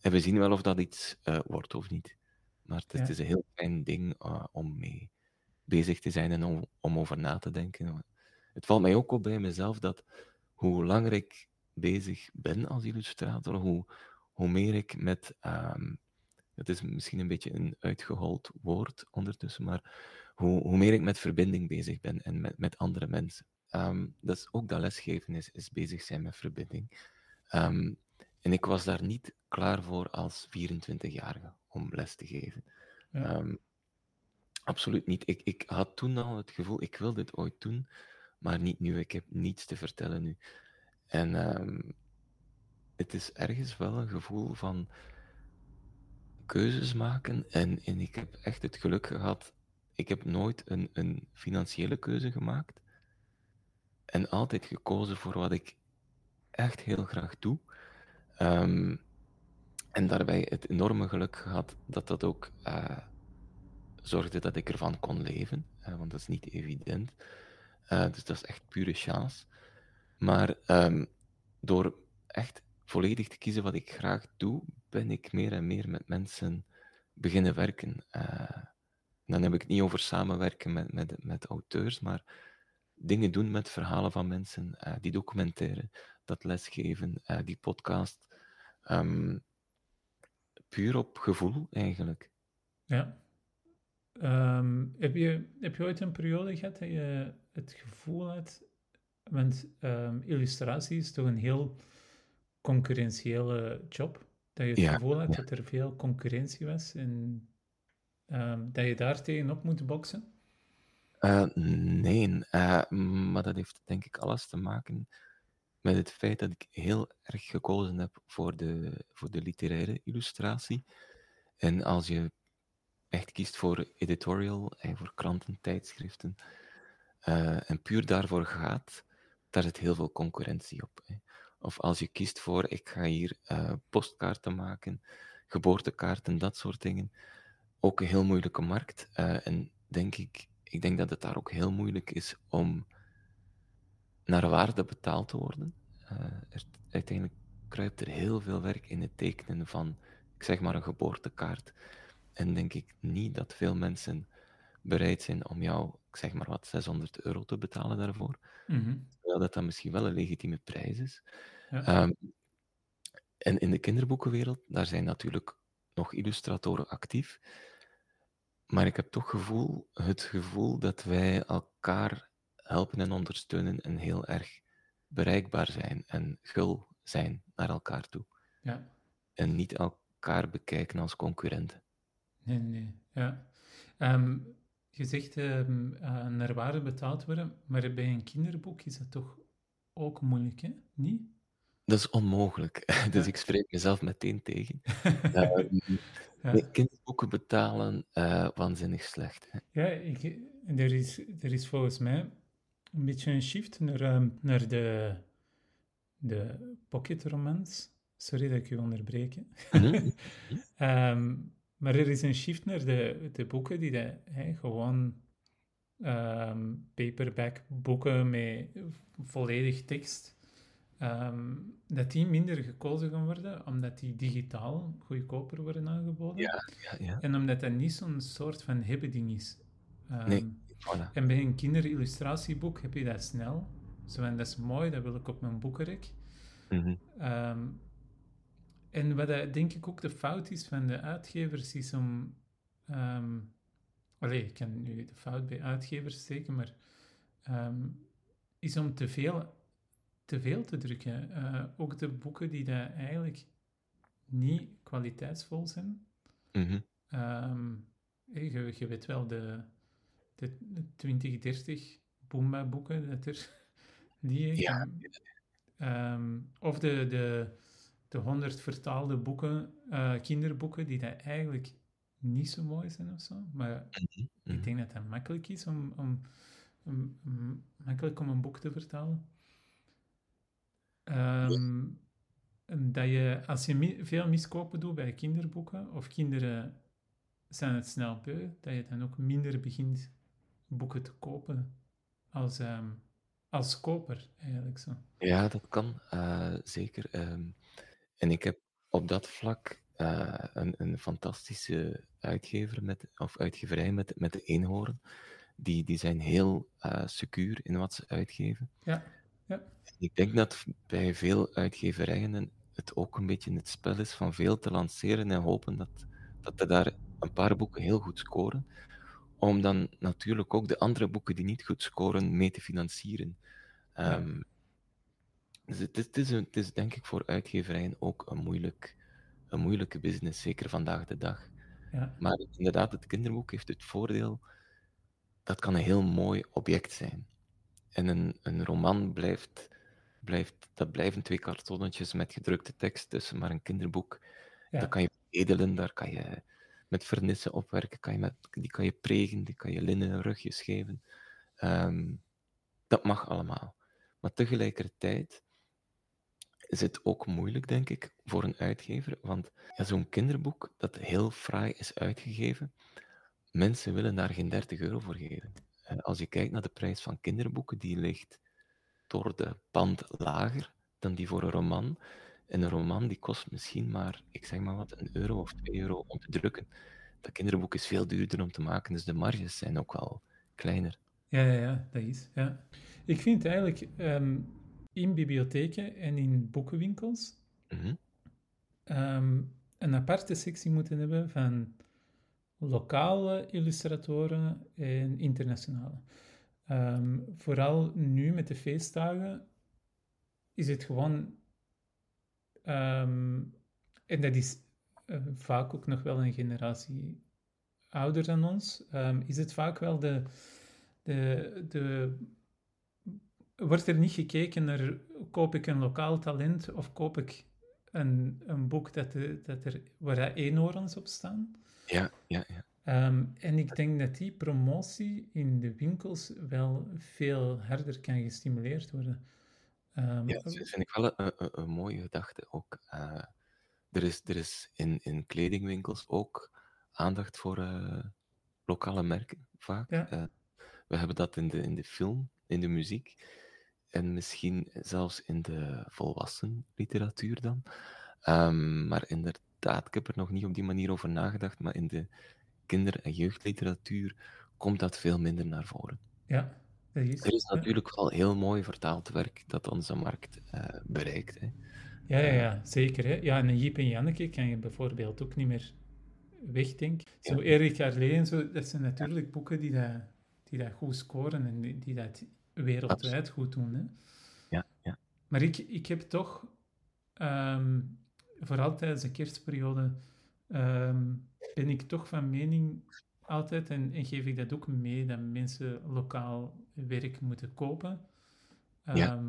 En we zien wel of dat iets wordt of niet. Maar het, ja. het, is een heel fijn ding om mee bezig te zijn en om, om over na te denken. Het valt mij ook op bij mezelf dat hoe langer ik bezig ben als illustrator, hoe, hoe meer ik met. Um, het is misschien een beetje een uitgehold woord ondertussen, maar hoe, hoe meer ik met verbinding bezig ben en met, met andere mensen. Um, dat is ook dat lesgeven is, is bezig zijn met verbinding. Um, en ik was daar niet klaar voor als 24-jarige om les te geven. Ja. Um, Absoluut niet. Ik, ik had toen al het gevoel, ik wil dit ooit doen, maar niet nu. Ik heb niets te vertellen nu. En um, het is ergens wel een gevoel van keuzes maken. En, en ik heb echt het geluk gehad, ik heb nooit een, een financiële keuze gemaakt. En altijd gekozen voor wat ik echt heel graag doe. Um, en daarbij het enorme geluk gehad dat dat ook uh, zorgde dat ik ervan kon leven, want dat is niet evident. Uh, dus dat is echt pure chance. Maar um, door echt volledig te kiezen wat ik graag doe, ben ik meer en meer met mensen beginnen werken. Dan heb ik het niet over samenwerken met, met, met auteurs, maar dingen doen met verhalen van mensen, die documenteren, dat lesgeven, die podcast. Um, puur op gevoel eigenlijk. Ja. Um, heb, je, heb je ooit een periode gehad dat je het gevoel had, want um, illustratie is toch een heel concurrentiële job, dat je het gevoel had dat er veel concurrentie was en um, dat je daar tegenop moet boksen? Uh, nee, uh, maar dat heeft denk ik alles te maken met het feit dat ik heel erg gekozen heb voor de, voor de literaire illustratie. En als je echt kiest voor editorial en voor kranten, tijdschriften, uh, en puur daarvoor gaat, daar zit heel veel concurrentie op. Hè. Of als je kiest voor, ik ga hier uh, postkaarten maken, geboortekaarten, dat soort dingen. Ook een heel moeilijke markt. En denk ik, ik denk dat het daar ook heel moeilijk is om naar waarde betaald te worden. Uh, er, uiteindelijk kruipt er heel veel werk in het tekenen van, ik zeg maar, een geboortekaart. En denk ik niet dat veel mensen bereid zijn om jou, ik zeg maar wat, 600 euro te betalen daarvoor. Mm Terwijl dat dan misschien wel een legitieme prijs is. Ja. Um, en in de kinderboekenwereld, daar zijn natuurlijk nog illustratoren actief. Maar ik heb toch gevoel, het gevoel dat wij elkaar helpen en ondersteunen en heel erg bereikbaar zijn en gul zijn naar elkaar toe. Ja. En niet elkaar bekijken als concurrenten. Nee, nee, ja. Um, je zegt um, uh, naar waarde betaald worden, maar bij een kinderboek is dat toch ook moeilijk, hè? Niet? Dat is onmogelijk. Dus ik spreek mezelf meteen tegen. uh, ja. kinderboeken betalen, uh, waanzinnig slecht. Hè? Ja, ik, er, is, er is volgens mij een beetje een shift naar, um, naar de, de pocketromans. Sorry dat ik je onderbreek. um, maar er is een shift naar de, de boeken die de, gewoon um, paperback boeken met volledig tekst, um, dat die minder gekozen gaan worden, omdat die digitaal goedkoper worden aangeboden. Ja, ja, ja. En omdat dat niet zo'n soort van hebben-ding is. Um, nee, voilà. En bij een kinderillustratieboek heb je dat snel. Zo, en dat is mooi, dat wil ik op mijn boekenrek. Mm -hmm. en wat dat, denk ik ook de fout is van de uitgevers, is om... Um, allee, ik kan nu de fout bij uitgevers steken, maar... Um, is om te veel te veel te drukken. Uh, ook de boeken die daar eigenlijk niet kwaliteitsvol zijn. Mm -hmm. um, je, je, weet wel, de, de, de 2030 Boomba-boeken dat er liggen. Ja. Um, of de, de, de 100 vertaalde boeken, uh, kinderboeken, die daar eigenlijk niet zo mooi zijn of zo. Maar mm -hmm. ik mhm. denk dat het makkelijk is om, om, om, om, makkelijk om een boek te vertalen. Um, dat je, als je veel miskopen doet bij kinderboeken, of kinderen zijn het snel beu, dat je dan ook minder begint boeken te kopen als, um, als koper, eigenlijk zo. Ja, dat kan, uh, zeker. Um, en ik heb op dat vlak uh, een, een fantastische uitgever, met, of uitgeverij met, met de eenhoorn. Die, die zijn heel uh, secuur in wat ze uitgeven. Ja. Ja. Ik denk dat bij veel uitgeverijen het ook een beetje het spel is van veel te lanceren en hopen dat, dat er daar een paar boeken heel goed scoren, om dan natuurlijk ook de andere boeken die niet goed scoren mee te financieren. Ja. Um, dus het is, het, is het is, denk ik voor uitgeverijen ook een, moeilijk, een moeilijke business, zeker vandaag de dag. Ja. Maar inderdaad, het kinderboek heeft het voordeel, dat kan een heel mooi object zijn. En een, een roman blijft, blijft, dat blijven twee kartonnetjes met gedrukte tekst tussen, maar een kinderboek, ja. dat kan je edelen, daar kan je met vernissen opwerken, kan je met, die kan je pregen, die kan je linnen rugjes geven. Um, dat mag allemaal. Maar tegelijkertijd is het ook moeilijk, denk ik, voor een uitgever, want zo'n kinderboek dat heel fraai is uitgegeven, mensen willen daar geen 30 euro voor geven. Eh, als je kijkt naar de prijs van kinderboeken, die ligt door de pand lager dan die voor een roman. En een roman die kost misschien maar, ik zeg maar wat, een euro of twee euro om te drukken. Dat kinderboek is veel duurder om te maken, dus de marges zijn ook wel kleiner. Ja, ja, ja dat is. Ja. Ik vind eigenlijk um, in bibliotheken en in boekenwinkels mm um, een aparte sectie moeten hebben van lokale illustratoren en internationale. Ehm, vooral nu met de feestdagen is het gewoon, um, en dat is uh, vaak ook nog wel een generatie ouder dan ons, um, is het vaak wel de, de, de wordt er niet gekeken naar koop ik een lokaal talent of koop ik een, een boek dat, de, dat er, waar eenhoorns op staan. Ja, ja, ja. Um, en ik denk dat die promotie in de winkels wel veel harder kan gestimuleerd worden. Ehm, Ja, dat vind ik wel een, een, een mooie gedachte ook. Eh, er is, er is in, in kledingwinkels ook aandacht voor eh, lokale merken, vaak. ja, Eh, we hebben dat in de, in de film, in de muziek en misschien zelfs in de volwassen literatuur dan. Ehm, maar inderdaad, ik heb er nog niet op die manier over nagedacht, maar in de kinder- en jeugdliteratuur komt dat veel minder naar voren. ja, dat is. Er is ja. natuurlijk wel heel mooi vertaald werk dat onze markt eh, bereikt. Hè. Ja, ja, ja, zeker. Hè. Ja, en een Jiep en Janneke kan je bijvoorbeeld ook niet meer wegdenken. Zo Ja. Erik Carlé en zo, dat zijn natuurlijk boeken die dat, die dat goed scoren en die, die dat wereldwijd goed doen. Hè. Ja, ja. Maar ik, ik heb toch, ehm, vooral tijdens de kerstperiode, ehm, ben ik toch van mening altijd, en, en geef ik dat ook mee, dat mensen lokaal werk moeten kopen. Ja.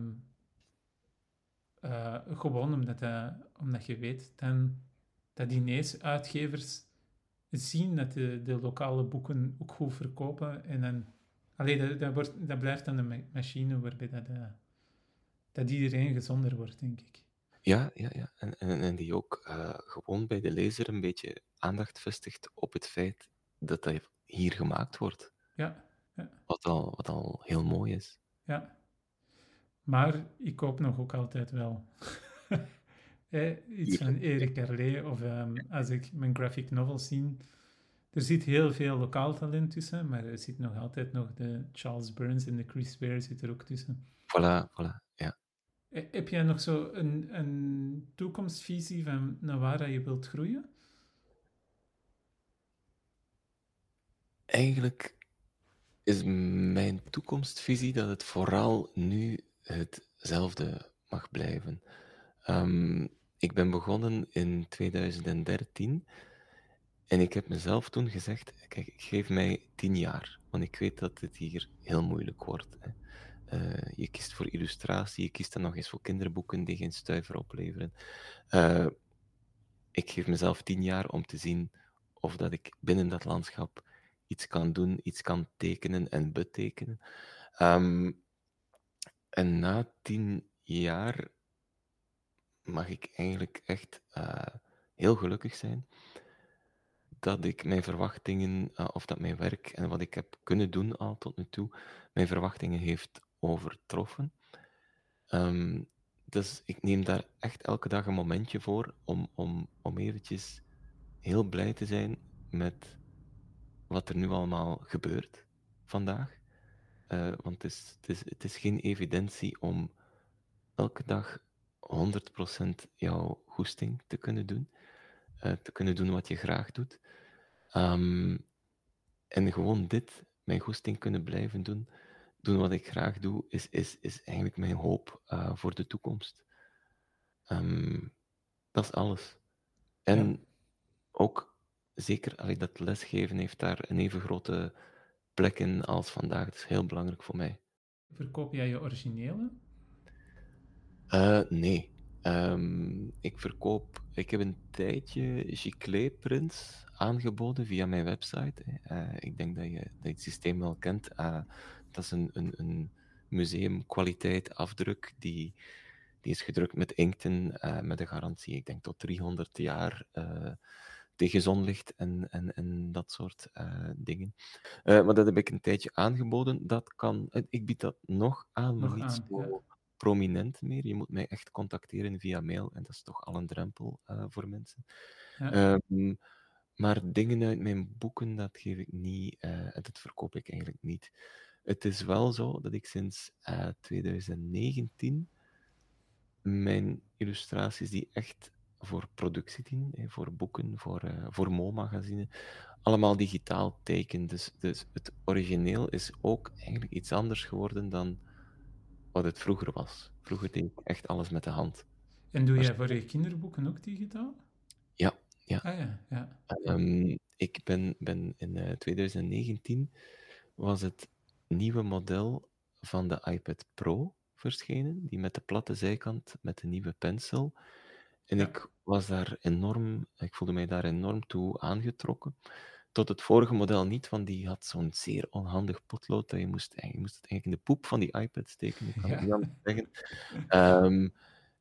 Eh, gewoon omdat, dat, omdat je weet dan, dat ineens uitgevers zien dat de, de lokale boeken ook goed verkopen. En dan, allee, dat, dat, wordt, dat blijft dan een ma- machine waarbij dat, eh, dat iedereen gezonder wordt, denk ik. Ja, ja, ja. En, en, en die ook eh, gewoon bij de lezer een beetje aandacht vestigt op het feit dat dat hier gemaakt wordt. Ja, Wat al, wat al heel mooi is. ja. Maar ik koop nog ook altijd wel eh, iets van Erik Carlé of ehm, als ik mijn graphic novels zie. Er zit heel veel lokaal talent tussen, maar er zit nog altijd nog de Charles Burns en de Chris Ware zit er ook tussen. Voilà, voilà. Ja. Eh, Heb jij nog zo een, een toekomstvisie van naar waar je wilt groeien? Eigenlijk is mijn toekomstvisie dat het vooral nu hetzelfde mag blijven. Ehm, ik ben begonnen in 2013 en ik heb mezelf toen gezegd: kijk, ik geef mij tien jaar, want ik weet dat het hier heel moeilijk wordt. Eh, je kiest voor illustratie, je kiest dan nog eens voor kinderboeken die geen stuiver opleveren. Eh, ik geef mezelf tien jaar om te zien of dat ik binnen dat landschap iets kan doen, iets kan tekenen en betekenen. Ehm, en na tien jaar mag ik eigenlijk echt eh, heel gelukkig zijn dat ik mijn verwachtingen, eh, of dat mijn werk en wat ik heb kunnen doen al tot nu toe, mijn verwachtingen heeft overtroffen. Ehm, dus ik neem daar echt elke dag een momentje voor om, om, om eventjes heel blij te zijn met wat er nu allemaal gebeurt vandaag. Eh, want het is, het, is, het is geen evidentie om elke dag 100% jouw goesting te kunnen doen. eh, te kunnen doen wat je graag doet. Ehm, en gewoon dit, mijn goesting kunnen blijven doen, doen wat ik graag doe, is, is, is eigenlijk mijn hoop eh, voor de toekomst. Ehm, dat is alles. En Ja. ook zeker, allee, dat lesgeven heeft daar een even grote plek in als vandaag. Dat is heel belangrijk voor mij. Verkoop jij je originele? Eh, nee. Ehm, ik verkoop... Ik heb een tijdje Giclée prints aangeboden via mijn website. Eh, ik denk dat je, dat je het systeem wel kent. Eh, dat is een, een, een museumkwaliteit afdruk die, die is gedrukt met inkten met een garantie, ik denk tot 300 jaar tegen zonlicht en, en, en dat soort eh, dingen. Eh, maar dat heb ik een tijdje aangeboden. Dat kan, eh, ik bied dat nog aan, maar Nog niet aan, zo ja. prominent meer. Je moet mij echt contacteren via mail en dat is toch al een drempel voor mensen. Ja. Ehm, maar dingen uit mijn boeken, dat geef ik niet, en dat verkoop ik eigenlijk niet. Het is wel zo dat ik sinds eh, 2019 mijn illustraties die echt voor productie dienen, hè, voor boeken, voor, eh voor Mo-magazine, allemaal digitaal teken. Dus, dus het origineel is ook eigenlijk iets anders geworden dan wat het vroeger was. Vroeger deed ik echt alles met de hand. En doe jij voor je kinderboeken ook digitaal? Ja, ja. Ah ja, ja. Ehm, ik ben, ben in eh, 2019 was het nieuwe model van de iPad Pro verschenen, die met de platte zijkant met de nieuwe pencil. En Ja. ik was daar enorm, ik voelde mij daar enorm toe aangetrokken. tot het vorige model niet, want die had zo'n zeer onhandig potlood dat je moest, je moest het eigenlijk in de poep van die iPad steken, ik kan het niet anders zeggen. Ehm,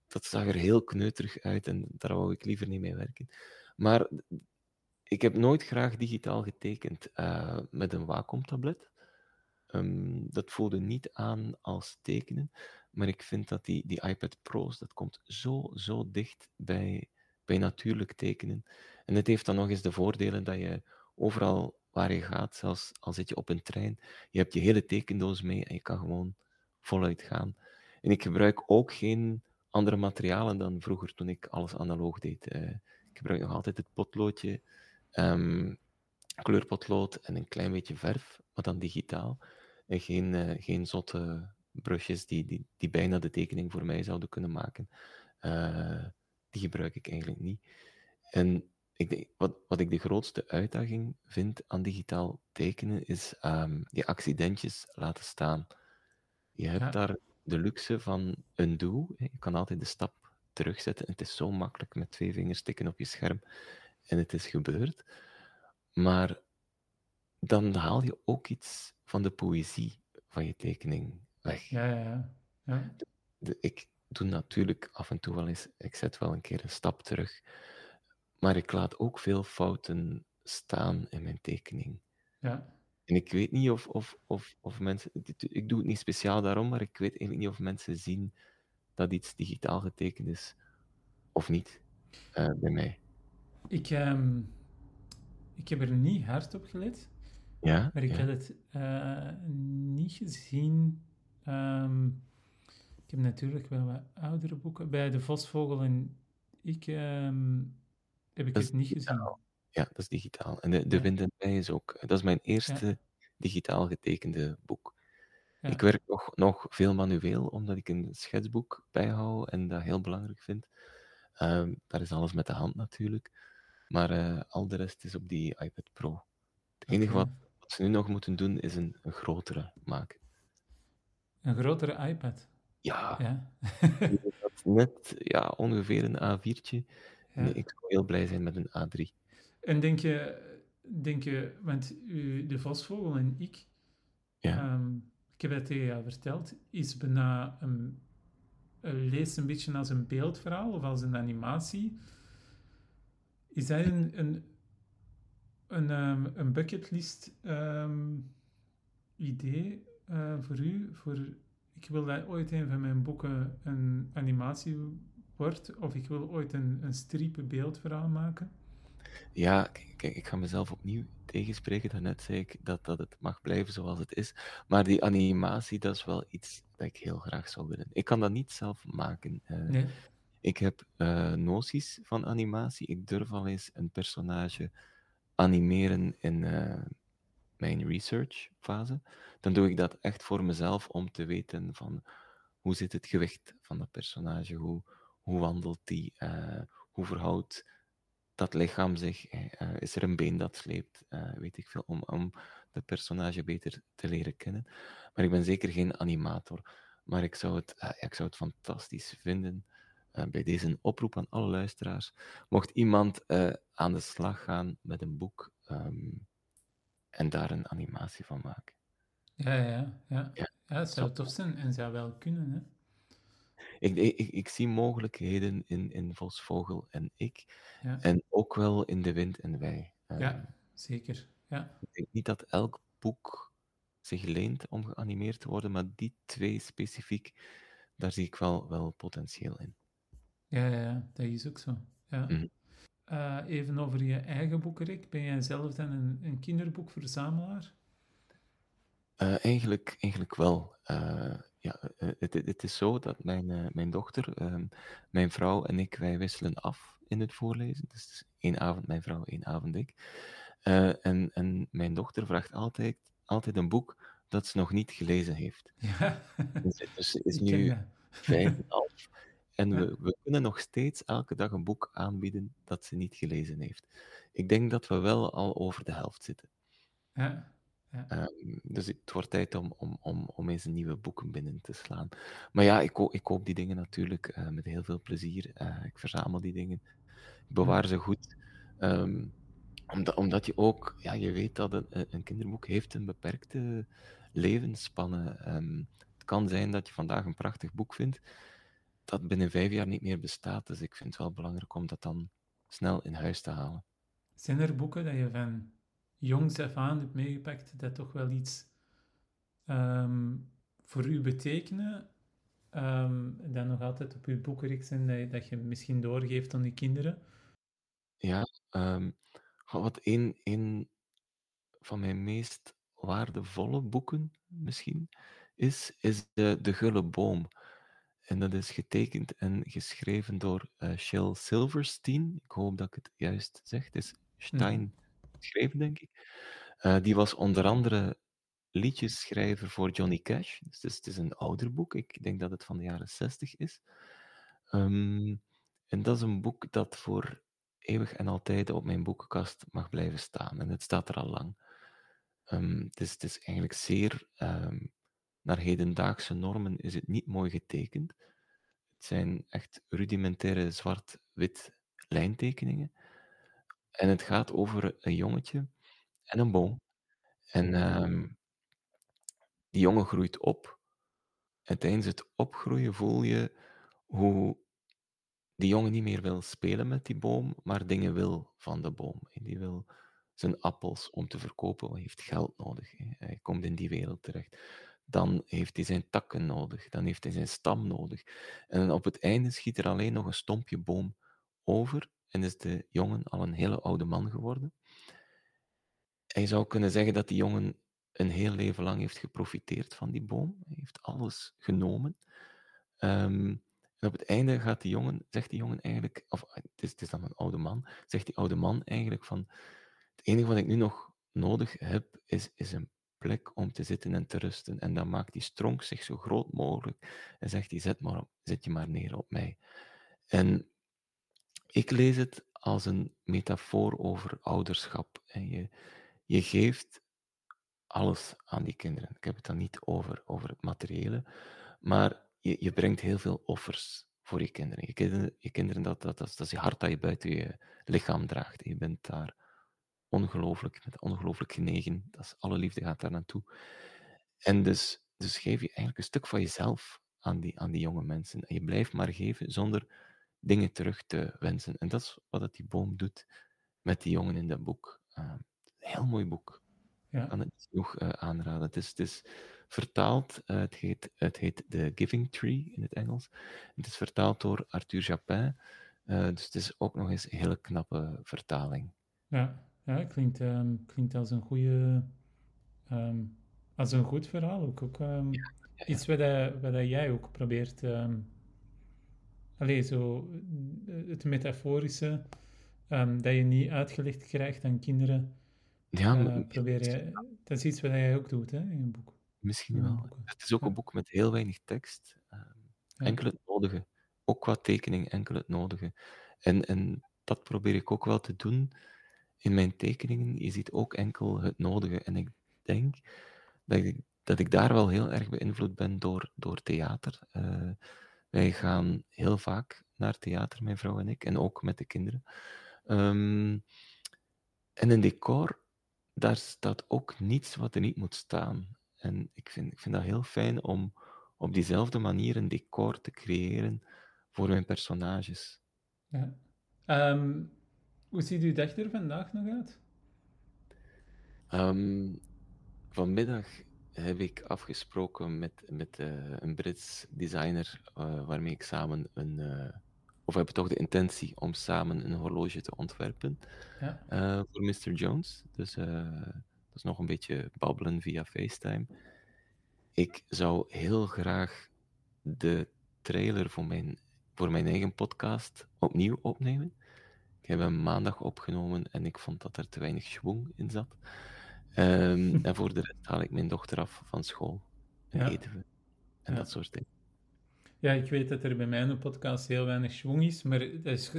dat zag er heel kneuterig uit en daar wou ik liever niet mee werken. Maar ik heb nooit graag digitaal getekend uh, met een Wacom-tablet. Um, dat voelde niet aan als tekenen, maar ik vind dat die, die iPad Pro's, dat komt zo, zo dicht bij, bij natuurlijk tekenen. En het heeft dan nog eens de voordelen dat je overal waar je gaat, zelfs al zit je op een trein, je hebt je hele tekendoos mee en je kan gewoon voluit gaan. En ik gebruik ook geen andere materialen dan vroeger toen ik alles analoog deed. Uh, ik gebruik nog altijd het potloodje, um, kleurpotlood en een klein beetje verf, maar dan digitaal. En geen, uh, geen zotte brushes die, die, die bijna de tekening voor mij zouden kunnen maken. Uh, die gebruik ik eigenlijk niet. En ik denk, wat, wat ik de grootste uitdaging vind aan digitaal tekenen, is um, die accidentjes laten staan. Je hebt ja. daar de luxe van undo. Je kan altijd de stap terugzetten. Het is zo makkelijk met twee vingers tikken op je scherm en het is gebeurd. Maar dan haal je ook iets van de poëzie van je tekening weg. Ja, ja, ja. ja. De, de, ik doe natuurlijk af en toe wel eens, ik zet wel een keer een stap terug, maar ik laat ook veel fouten staan in mijn tekening. Ja. En ik weet niet of, of, of, of mensen, ik doe het niet speciaal daarom, maar ik weet eigenlijk niet of mensen zien dat iets digitaal getekend is of niet uh, bij mij. Ik, um, ik heb er niet hard op gelet, ja, maar ik ja. had het uh, niet gezien. Um, ik heb natuurlijk wel wat oudere boeken. Bij De Vosvogel en ik um, heb ik Dat het niet digitaal. gezien. Ja, dat is digitaal. En de, de Ja. Wind en Wij is ook. Dat is mijn eerste Ja. digitaal getekende boek. Ja. Ik werk nog, nog veel manueel, omdat ik een schetsboek bijhoud en dat heel belangrijk vind. Ehm, daar is alles met de hand natuurlijk. Maar eh, al de rest is op die iPad Pro. Het enige wat, wat ze nu nog moeten doen, is een, een grotere maken. Een grotere iPad. Ja, Ja. net ja, ongeveer een A4'tje. ja. Nee, ik zou heel blij zijn met een A3. En denk je, denk je, want u, de Vosvogel en ik, Ja. ehm, ik heb het tegen jou verteld, is bijna een, een- leest een beetje als een beeldverhaal of als een animatie. Is dat een, een, een, ehm, een bucketlist ehm, idee eh, voor u? Voor, ik wil dat ooit een van mijn boeken een animatie wordt, of ik wil ooit een, een strip beeldverhaal maken. Ja, kijk, ik ga mezelf opnieuw tegenspreken. Daarnet zei ik dat, dat het mag blijven zoals het is. Maar die animatie, dat is wel iets dat ik heel graag zou willen. Ik kan dat niet zelf maken. Eh, Nee. Ik heb eh, noties van animatie. Ik durf al eens een personage animeren in mijn research-fase. Dan doe ik dat echt voor mezelf om te weten van hoe zit het gewicht van dat personage, hoe, hoe wandelt die, eh, hoe verhoudt dat lichaam zich, eh, eh, is er een been dat sleept, weet ik veel, om, om de personage beter te leren kennen. Maar ik ben zeker geen animator. Maar ik zou het, ik zou het fantastisch vinden. bij deze oproep aan alle luisteraars. Mocht iemand aan de slag gaan met een boek ehm, en daar een animatie van maken. Ja, ja, ja. Ja, Ja, het zou tof zijn en zou wel kunnen, hè. Ik, ik, ik, zie mogelijkheden in, in Vosvogel en ik. Ja, En ook wel in De Wind en Wij. Ja zeker. Ja, Ik denk niet dat elk boek zich leent om geanimeerd te worden, maar die twee specifiek, daar zie ik wel, wel potentieel in. ja, ja, ja, dat is ook zo. Ja. Mhm. Eh, even over je eigen boeken, Rick. Ben jij zelf dan een, een kinderboekverzamelaar? Eh, eigenlijk, eigenlijk wel. Eh, ja, het, het is zo dat mijn, mijn dochter, ehm, mijn vrouw en ik, wij wisselen af in het voorlezen. Dus het één avond mijn vrouw, één avond ik. En, en mijn dochter vraagt altijd, altijd een boek dat ze nog niet gelezen heeft. Ja, Dus, ze is nu vijf en. En we, we kunnen nog steeds elke dag een boek aanbieden dat ze niet gelezen heeft. Ik denk dat we wel al over de helft zitten. Ja, ja. Ehm, dus het wordt tijd om, om, om, om eens nieuwe boeken binnen te slaan. Maar ja, ik, ik koop die dingen natuurlijk eh, met heel veel plezier. Eh, ik verzamel die dingen. Ik bewaar ze goed. Ehm, Omdat, omdat je ook, ja, je weet dat een, een kinderboek heeft een beperkte levensspanne. Um, het kan zijn dat je vandaag een prachtig boek vindt, dat binnen vijf jaar niet meer bestaat. Dus ik vind het wel belangrijk om dat dan snel in huis te halen. Zijn er boeken dat je van jongs af aan hebt meegepakt dat toch wel iets um, voor u betekenen? Um, dat nog altijd op uw boekenreeks zijn, dat je, dat je misschien doorgeeft aan die kinderen? Ja, um, wat een, een van mijn meest waardevolle boeken misschien is, is de, de Gulle Boom. En dat is getekend en geschreven door uh, Shel Silverstein. Ik hoop dat ik het juist zeg. Het is Stein geschreven, denk ik. Uh, die was onder andere liedjesschrijver voor Johnny Cash. Dus het is, het is, een ouder boek. Ik denk dat het van de jaren 60 is. Um, en dat is een boek dat voor eeuwig en altijd op mijn boekenkast mag blijven staan. En het staat er al lang. Um, het, is, het, is, eigenlijk zeer um, naar hedendaagse normen is het niet mooi getekend. Het zijn echt rudimentaire zwart-wit lijntekeningen. En het gaat over een jongetje en een boom. En um, die jongen groeit op. En tijdens het opgroeien voel je hoe die jongen niet meer wil spelen met die boom, maar dingen wil van de boom. Die wil zijn appels om te verkopen, hij heeft geld nodig. Hij komt in die wereld terecht dan heeft hij zijn takken nodig, dan heeft hij zijn stam nodig. En op het einde schiet er alleen nog een stompje boom over en is de jongen al een hele oude man geworden. Hij zou kunnen zeggen dat die jongen een heel leven lang heeft geprofiteerd van die boom. Hij heeft alles genomen. Um, en op het einde gaat die jongen, zegt die jongen eigenlijk, of het is, het is dan een oude man, zegt die oude man eigenlijk van, het enige wat ik nu nog nodig heb, is, is een plek om te zitten en te rusten. En dan maakt die stronk zich zo groot mogelijk en zegt hij, zet, maar, zet je maar neer op mij. En ik lees het als een metafoor over ouderschap. En je, je geeft alles aan die kinderen. Ik heb het dan niet over, over het materiële, maar je, je brengt heel veel offers voor je kinderen. Je kinderen, je kinderen dat, dat, dat, dat is je hart dat je buiten je lichaam draagt. Je bent daar ongelooflijk, met ongelooflijk genegen. Dat is, alle liefde gaat daar naartoe. En dus, dus geef je eigenlijk een stuk van jezelf aan die, aan die jonge mensen. En je blijft maar geven zonder dingen terug te wensen. En dat is wat dat die boom doet met die jongen in dat boek. Uh, een heel mooi boek. Ja. Ik kan het genoeg uh, aanraden. Het is, het is vertaald, uh, het, heet, het heet The Giving Tree in het Engels. Het is vertaald door Arthur Japin. dus het is ook nog eens een hele knappe vertaling. Ja, ja, klinkt, um, klinkt als een goede, um, als een goed verhaal ook. ook um, ja, ja, Iets wat, wat jij ook probeert, alleen zo het metaforische, dat je niet uitgelegd krijgt aan kinderen. Ja, uh, probeer je, dat is iets wat jij ook doet hè, in een boek. Misschien wel. Het is ook een boek met heel weinig tekst. enkel het nodige. Ook qua tekening, enkel het nodige. En, en dat probeer ik ook wel te doen in mijn tekeningen, je ziet ook enkel het nodige. En ik denk dat ik, dat ik daar wel heel erg beïnvloed ben door, door theater. Uh, wij gaan heel vaak naar theater, mijn vrouw en ik, en ook met de kinderen. Um, en een decor, daar staat ook niets wat er niet moet staan. En ik vind, ik vind dat heel fijn om op diezelfde manier een decor te creëren voor mijn personages. Ja. Um, hoe ziet uw dag er vandaag nog uit? Um, vanmiddag heb ik afgesproken met, met uh, een Brits designer uh, waarmee ik samen een. Uh, of we hebben toch de intentie om samen een horloge te ontwerpen ja. voor Mr. Jones. Dus dat is nog een beetje babbelen via FaceTime. Ik zou heel graag de trailer voor mijn, voor mijn eigen podcast opnieuw opnemen. Ik heb hem maandag opgenomen en ik vond dat er te weinig schwung in zat. Um, en voor de rest haal ik mijn dochter af van school. En eten we. En dat soort dingen. Ja, ik weet dat er bij mij een podcast heel weinig schwung is, maar dat is,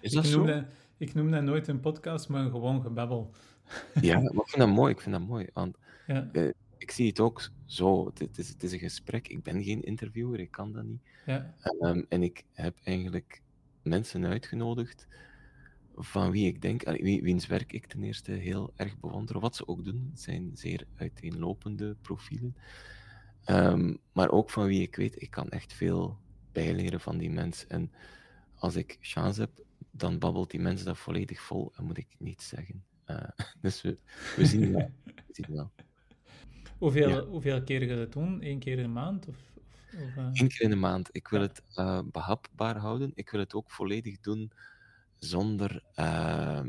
is dat ik, noem dat, ik noem dat nooit een podcast, maar gewoon gebabbel. Ja, maar ik vind dat mooi. Ik vind dat mooi. Want ja. uh, ik zie het ook zo. Het is, het is een gesprek. Ik ben geen interviewer, ik kan dat niet. Ja. Um, en ik heb eigenlijk mensen uitgenodigd van wie ik denk, allee, wiens werk ik ten eerste heel erg bewonder, wat ze ook doen, het zijn zeer uiteenlopende profielen. Ehm, maar ook van wie ik weet, ik kan echt veel bijleren van die mens. En als ik chance heb, dan babbelt die mens dat volledig vol en moet ik niets zeggen. Uh, dus we, we, zien wel. we zien wel. Hoeveel, ja. hoeveel keer ga je dat doen? Eén keer in de maand? Of, of, uh... Eén keer in de maand. Ik wil het uh, behapbaar houden. Ik wil het ook volledig doen zonder uh,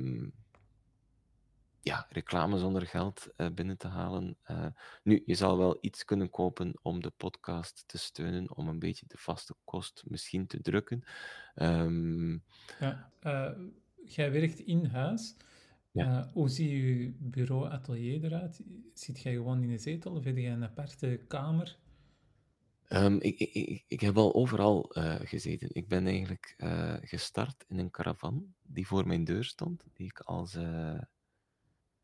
ja, reclame, zonder geld uh, binnen te halen. Uh, nu, je zal wel iets kunnen kopen om de podcast te steunen, om een beetje de vaste kost misschien te drukken. Um, ja, jij werkt in huis. Ja. hoe ziet je bureau-atelier eruit? Zit jij gewoon in een zetel of heb je een aparte kamer? Um, ik, ik, ik, heb al overal uh, gezeten. Ik ben eigenlijk uh, gestart in een caravan die voor mijn deur stond, die ik als uh,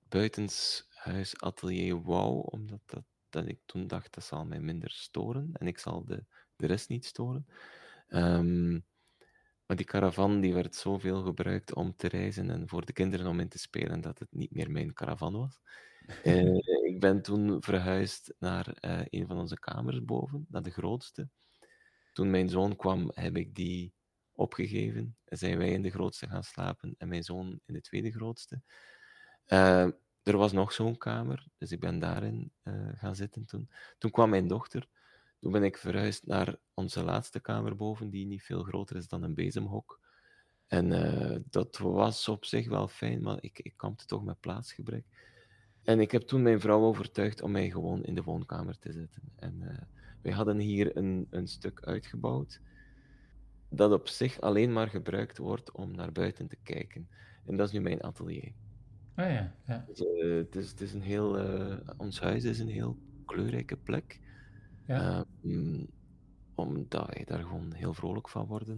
buitenshuisatelier wou, omdat dat, dat, ik toen dacht dat zal mij minder storen en ik zal de, de rest niet storen. Um, maar die caravan die werd zoveel gebruikt om te reizen en voor de kinderen om in te spelen dat het niet meer mijn caravan was. Uh, ik ben toen verhuisd naar uh, een van onze kamers boven, naar de grootste. Toen mijn zoon kwam, heb ik die opgegeven. En zijn wij in de grootste gaan slapen en mijn zoon in de tweede grootste. Uh, er was nog zo'n kamer, dus ik ben daarin gaan zitten toen. Toen kwam mijn dochter. Toen ben ik verhuisd naar onze laatste kamer boven, die niet veel groter is dan een bezemhok. En dat was op zich wel fijn, maar ik, ik kampte toch met plaatsgebrek. En ik heb toen mijn vrouw overtuigd om mij gewoon in de woonkamer te zetten. En uh, wij hadden hier een, een stuk uitgebouwd dat op zich alleen maar gebruikt wordt om naar buiten te kijken. En dat is nu mijn atelier. Ah ja, ja. Dus, uh, het, is, het is een heel, uh, ons huis is een heel kleurrijke plek. Ja. Um, omdat je daar gewoon heel vrolijk van wordt.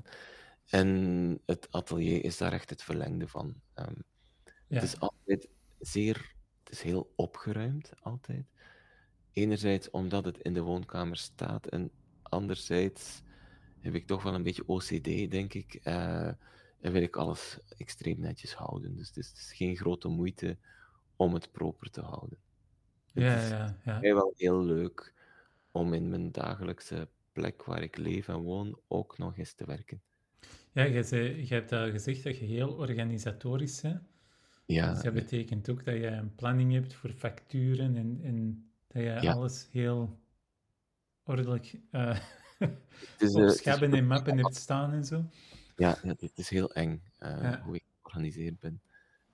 En het atelier is daar echt het verlengde van. Um, ja. Het is altijd zeer is heel opgeruimd altijd. Enerzijds omdat het in de woonkamer staat en anderzijds heb ik toch wel een beetje OCD, denk ik. Uh, en wil ik alles extreem netjes houden. Dus het is, het is, geen grote moeite om het proper te houden. Ja, het is ja, ja. wel heel leuk om in mijn dagelijkse plek waar ik leef en woon ook nog eens te werken. Ja, je, zei, je hebt al gezegd dat je heel organisatorisch bent. Ja. Dus dat betekent ook dat je een planning hebt voor facturen en, en dat je alles heel ordelijk uh, is, op schabben en mappen hebt staan en zo. Ja, het is heel eng uh, hoe ik georganiseerd ben.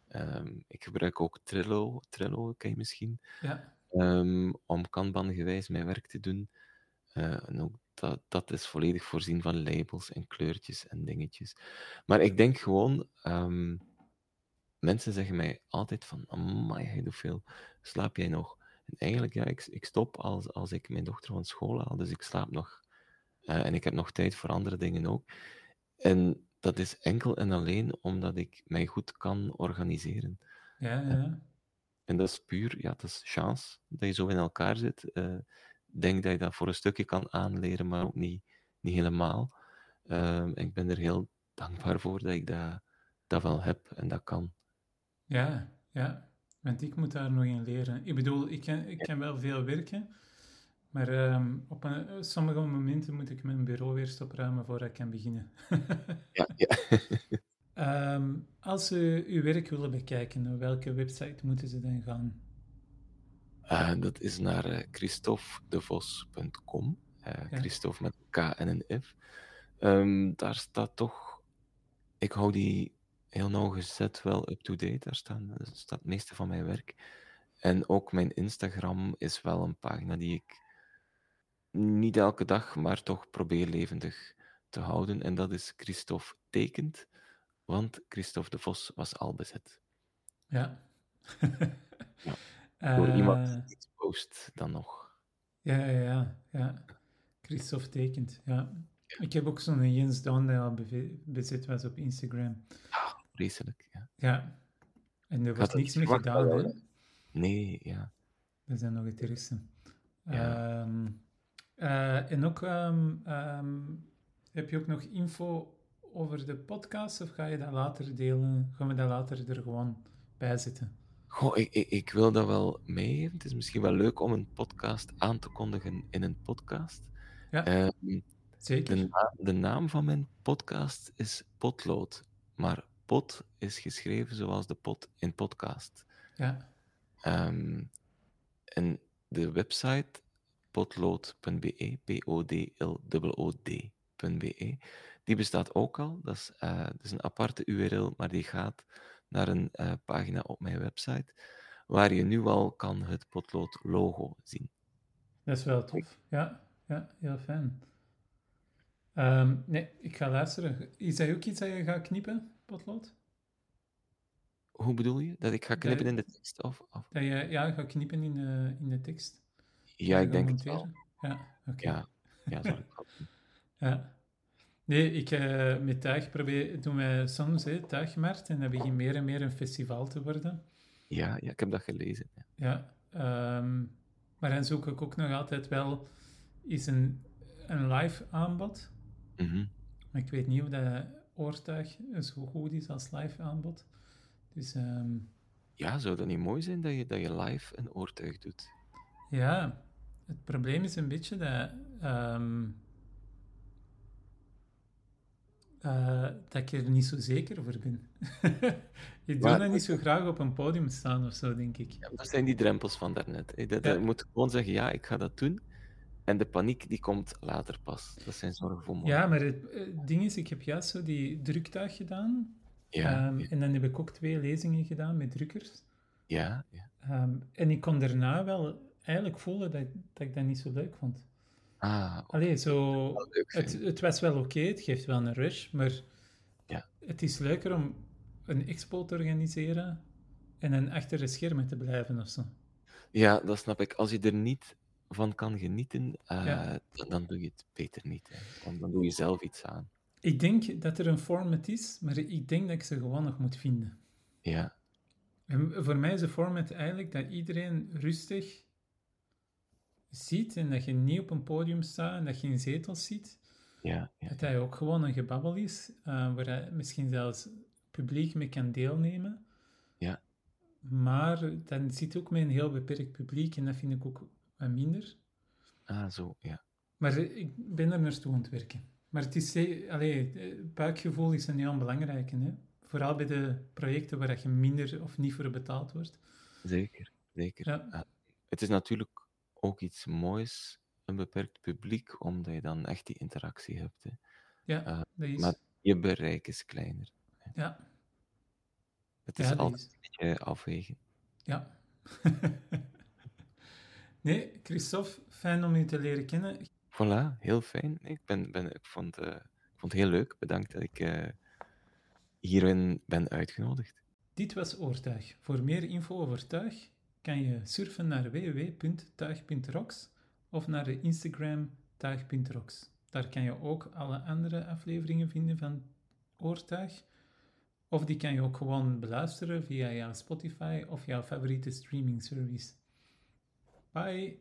Um, ik gebruik ook Trello, Trello ken je misschien, ja. um, om Kanban-gewijs mijn werk te doen. Uh, en ook dat, dat is volledig voorzien van labels en kleurtjes en dingetjes. Maar ik denk gewoon... Um, mensen zeggen mij altijd van, amai, hij doet veel. Slaap jij nog? En eigenlijk, ja, ik, ik stop als, als ik mijn dochter van school haal, dus ik slaap nog. Uh, en ik heb nog tijd voor andere dingen ook. En dat is enkel en alleen omdat ik mij goed kan organiseren. Ja, ja. En dat is puur, ja, dat is chance dat je zo in elkaar zit. Uh, denk dat je dat voor een stukje kan aanleren, maar ook niet, niet helemaal. Uh, ik ben er heel dankbaar voor dat ik dat, dat wel heb en dat kan. Ja, ja. Want ik moet daar nog in leren. Ik bedoel, ik kan, ik kan wel veel werken, maar um, op een, sommige momenten moet ik mijn bureau weer stopruimen voordat ik kan beginnen. ja, ja. um, als ze uw werk willen bekijken, welke website moeten ze dan gaan? Uh, dat is naar uh, christophedevos.com. Uh, ja. Christophe met K en een F. Um, daar staat toch... Ik hou die heel nauwgezet wel up-to-date. Daar staan, staat het meeste van mijn werk. En ook mijn Instagram is wel een pagina die ik niet elke dag, maar toch probeer levendig te houden. En dat is Christophe Tekent, want Christophe de Vos was al bezet. Ja. ja. Door uh, iemand die post dan nog. Ja, ja, ja. ja. Christophe Tekent, ja. Ik heb ook zo'n Jens Daan die al bezet was op Instagram. Ah, vreselijk. Ja. ja. En er wordt niks meer gedaan, hè? Nee, ja. Dat zijn nog het. Ja. Um, uh, en ook, um, um, heb je ook nog info over de podcast of ga je dat later delen? Gaan we dat later er gewoon bij zetten? Goh, ik, ik, ik wil dat wel meegeven. Het is misschien wel leuk om een podcast aan te kondigen in een podcast. Ja, Ehm, zeker. de, de naam van mijn podcast is Potlood. Maar pot is geschreven zoals de pot in podcast. Ja, Ehm, en de website potlood.be, P-O-D-L-O-O-D.be, die bestaat ook al. Dat is, eh, dat is een aparte URL, maar die gaat naar een eh, pagina op mijn website, waar je nu al kan het potlood logo zien. dat is wel tof. Ja, ja heel fijn. Ehm, nee, ik ga luisteren. Is dat ook iets dat je gaat knippen, potlood? Hoe bedoel je? Dat ik ga knippen Dat- in de tekst? Of, of? Dat je ja, gaat knippen in de, in de tekst? Ja, ik denk het wel. Ja, oké. Ja, ja ik. Ja. Nee, ik, eh, met tuig probeer, doen wij soms hè, tuigmarkt en dat begint meer en meer een festival te worden. ja, ja, ik heb dat gelezen. ja. Ja, ehm, maar dan zoek ik ook nog altijd wel is een, een live aanbod. Mhm. Maar ik weet niet of dat oortuig zo goed is als live aanbod. Dus ehm, Ja, zou dat niet mooi zijn dat je, dat je live een oortuig doet? ja, het probleem is een beetje dat, ehm, eh, dat ik er niet zo zeker voor ben. ik doe Maar- dat niet zo graag op een podium staan of zo, denk ik. Ja, dat zijn die drempels van daarnet. hè. Dat, Ja. Je moet gewoon zeggen, ja, ik ga dat doen. En de paniek die komt later pas. Dat zijn zorgen voor morgen. Ja, maar het, eh, ding is, ik heb juist zo die druktuig gedaan. ja, Ehm, en dan heb ik ook twee lezingen gedaan met drukkers. ja, ja. Ehm, en ik kon daarna wel eigenlijk voelen dat, dat ik dat niet zo leuk vond. Ah, oké, Allee, zo... het was wel oké, het geeft wel een rush, maar Ja. het is leuker om een expo te organiseren en dan achter de schermen te blijven of zo. Ja, dat snap ik. Als je er niet van kan genieten, eh, Ja. dan, dan doe je het beter niet. Hè. Dan, dan doe je zelf iets aan. Ik denk dat er een format is, maar ik denk dat ik ze gewoon nog moet vinden. Ja, En voor mij is een format eigenlijk dat iedereen rustig ziet en dat je niet op een podium staat en dat je in zetels zit. ja, ja. Dat hij ook gewoon een gebabbel is, eh, waar hij misschien zelfs publiek mee kan deelnemen. Ja. Maar dan zit ook met een heel beperkt publiek en dat vind ik ook wat minder. Ah, zo, ja. Maar ik ben er naartoe aan het werken. Maar het is, ze- allee, eh, buikgevoel is een heel belangrijke. Hè? Vooral bij de projecten waar je minder of niet voor betaald wordt. Zeker, zeker. Ja. Ah, het is natuurlijk ook iets moois, een beperkt publiek, omdat je dan echt die interactie hebt. Hè. Ja, Eh, dat is... maar je bereik is kleiner. Ja, Het is Ja, altijd is- een beetje afwegen. ja. nee, Christophe, fijn om je te leren kennen. Voilà, heel fijn. Ik, ben, ben, ik, vond, eh, ik vond het heel leuk. Bedankt dat ik eh, hierin ben uitgenodigd. Dit was Oortuig. Voor meer info over tuig kan je surfen naar www.tuig.rocks of naar de Instagram tuig.rocks. Daar kan je ook alle andere afleveringen vinden van Oortuig. Of die kan je ook gewoon beluisteren via jouw Spotify of jouw favoriete streaming service. Bye!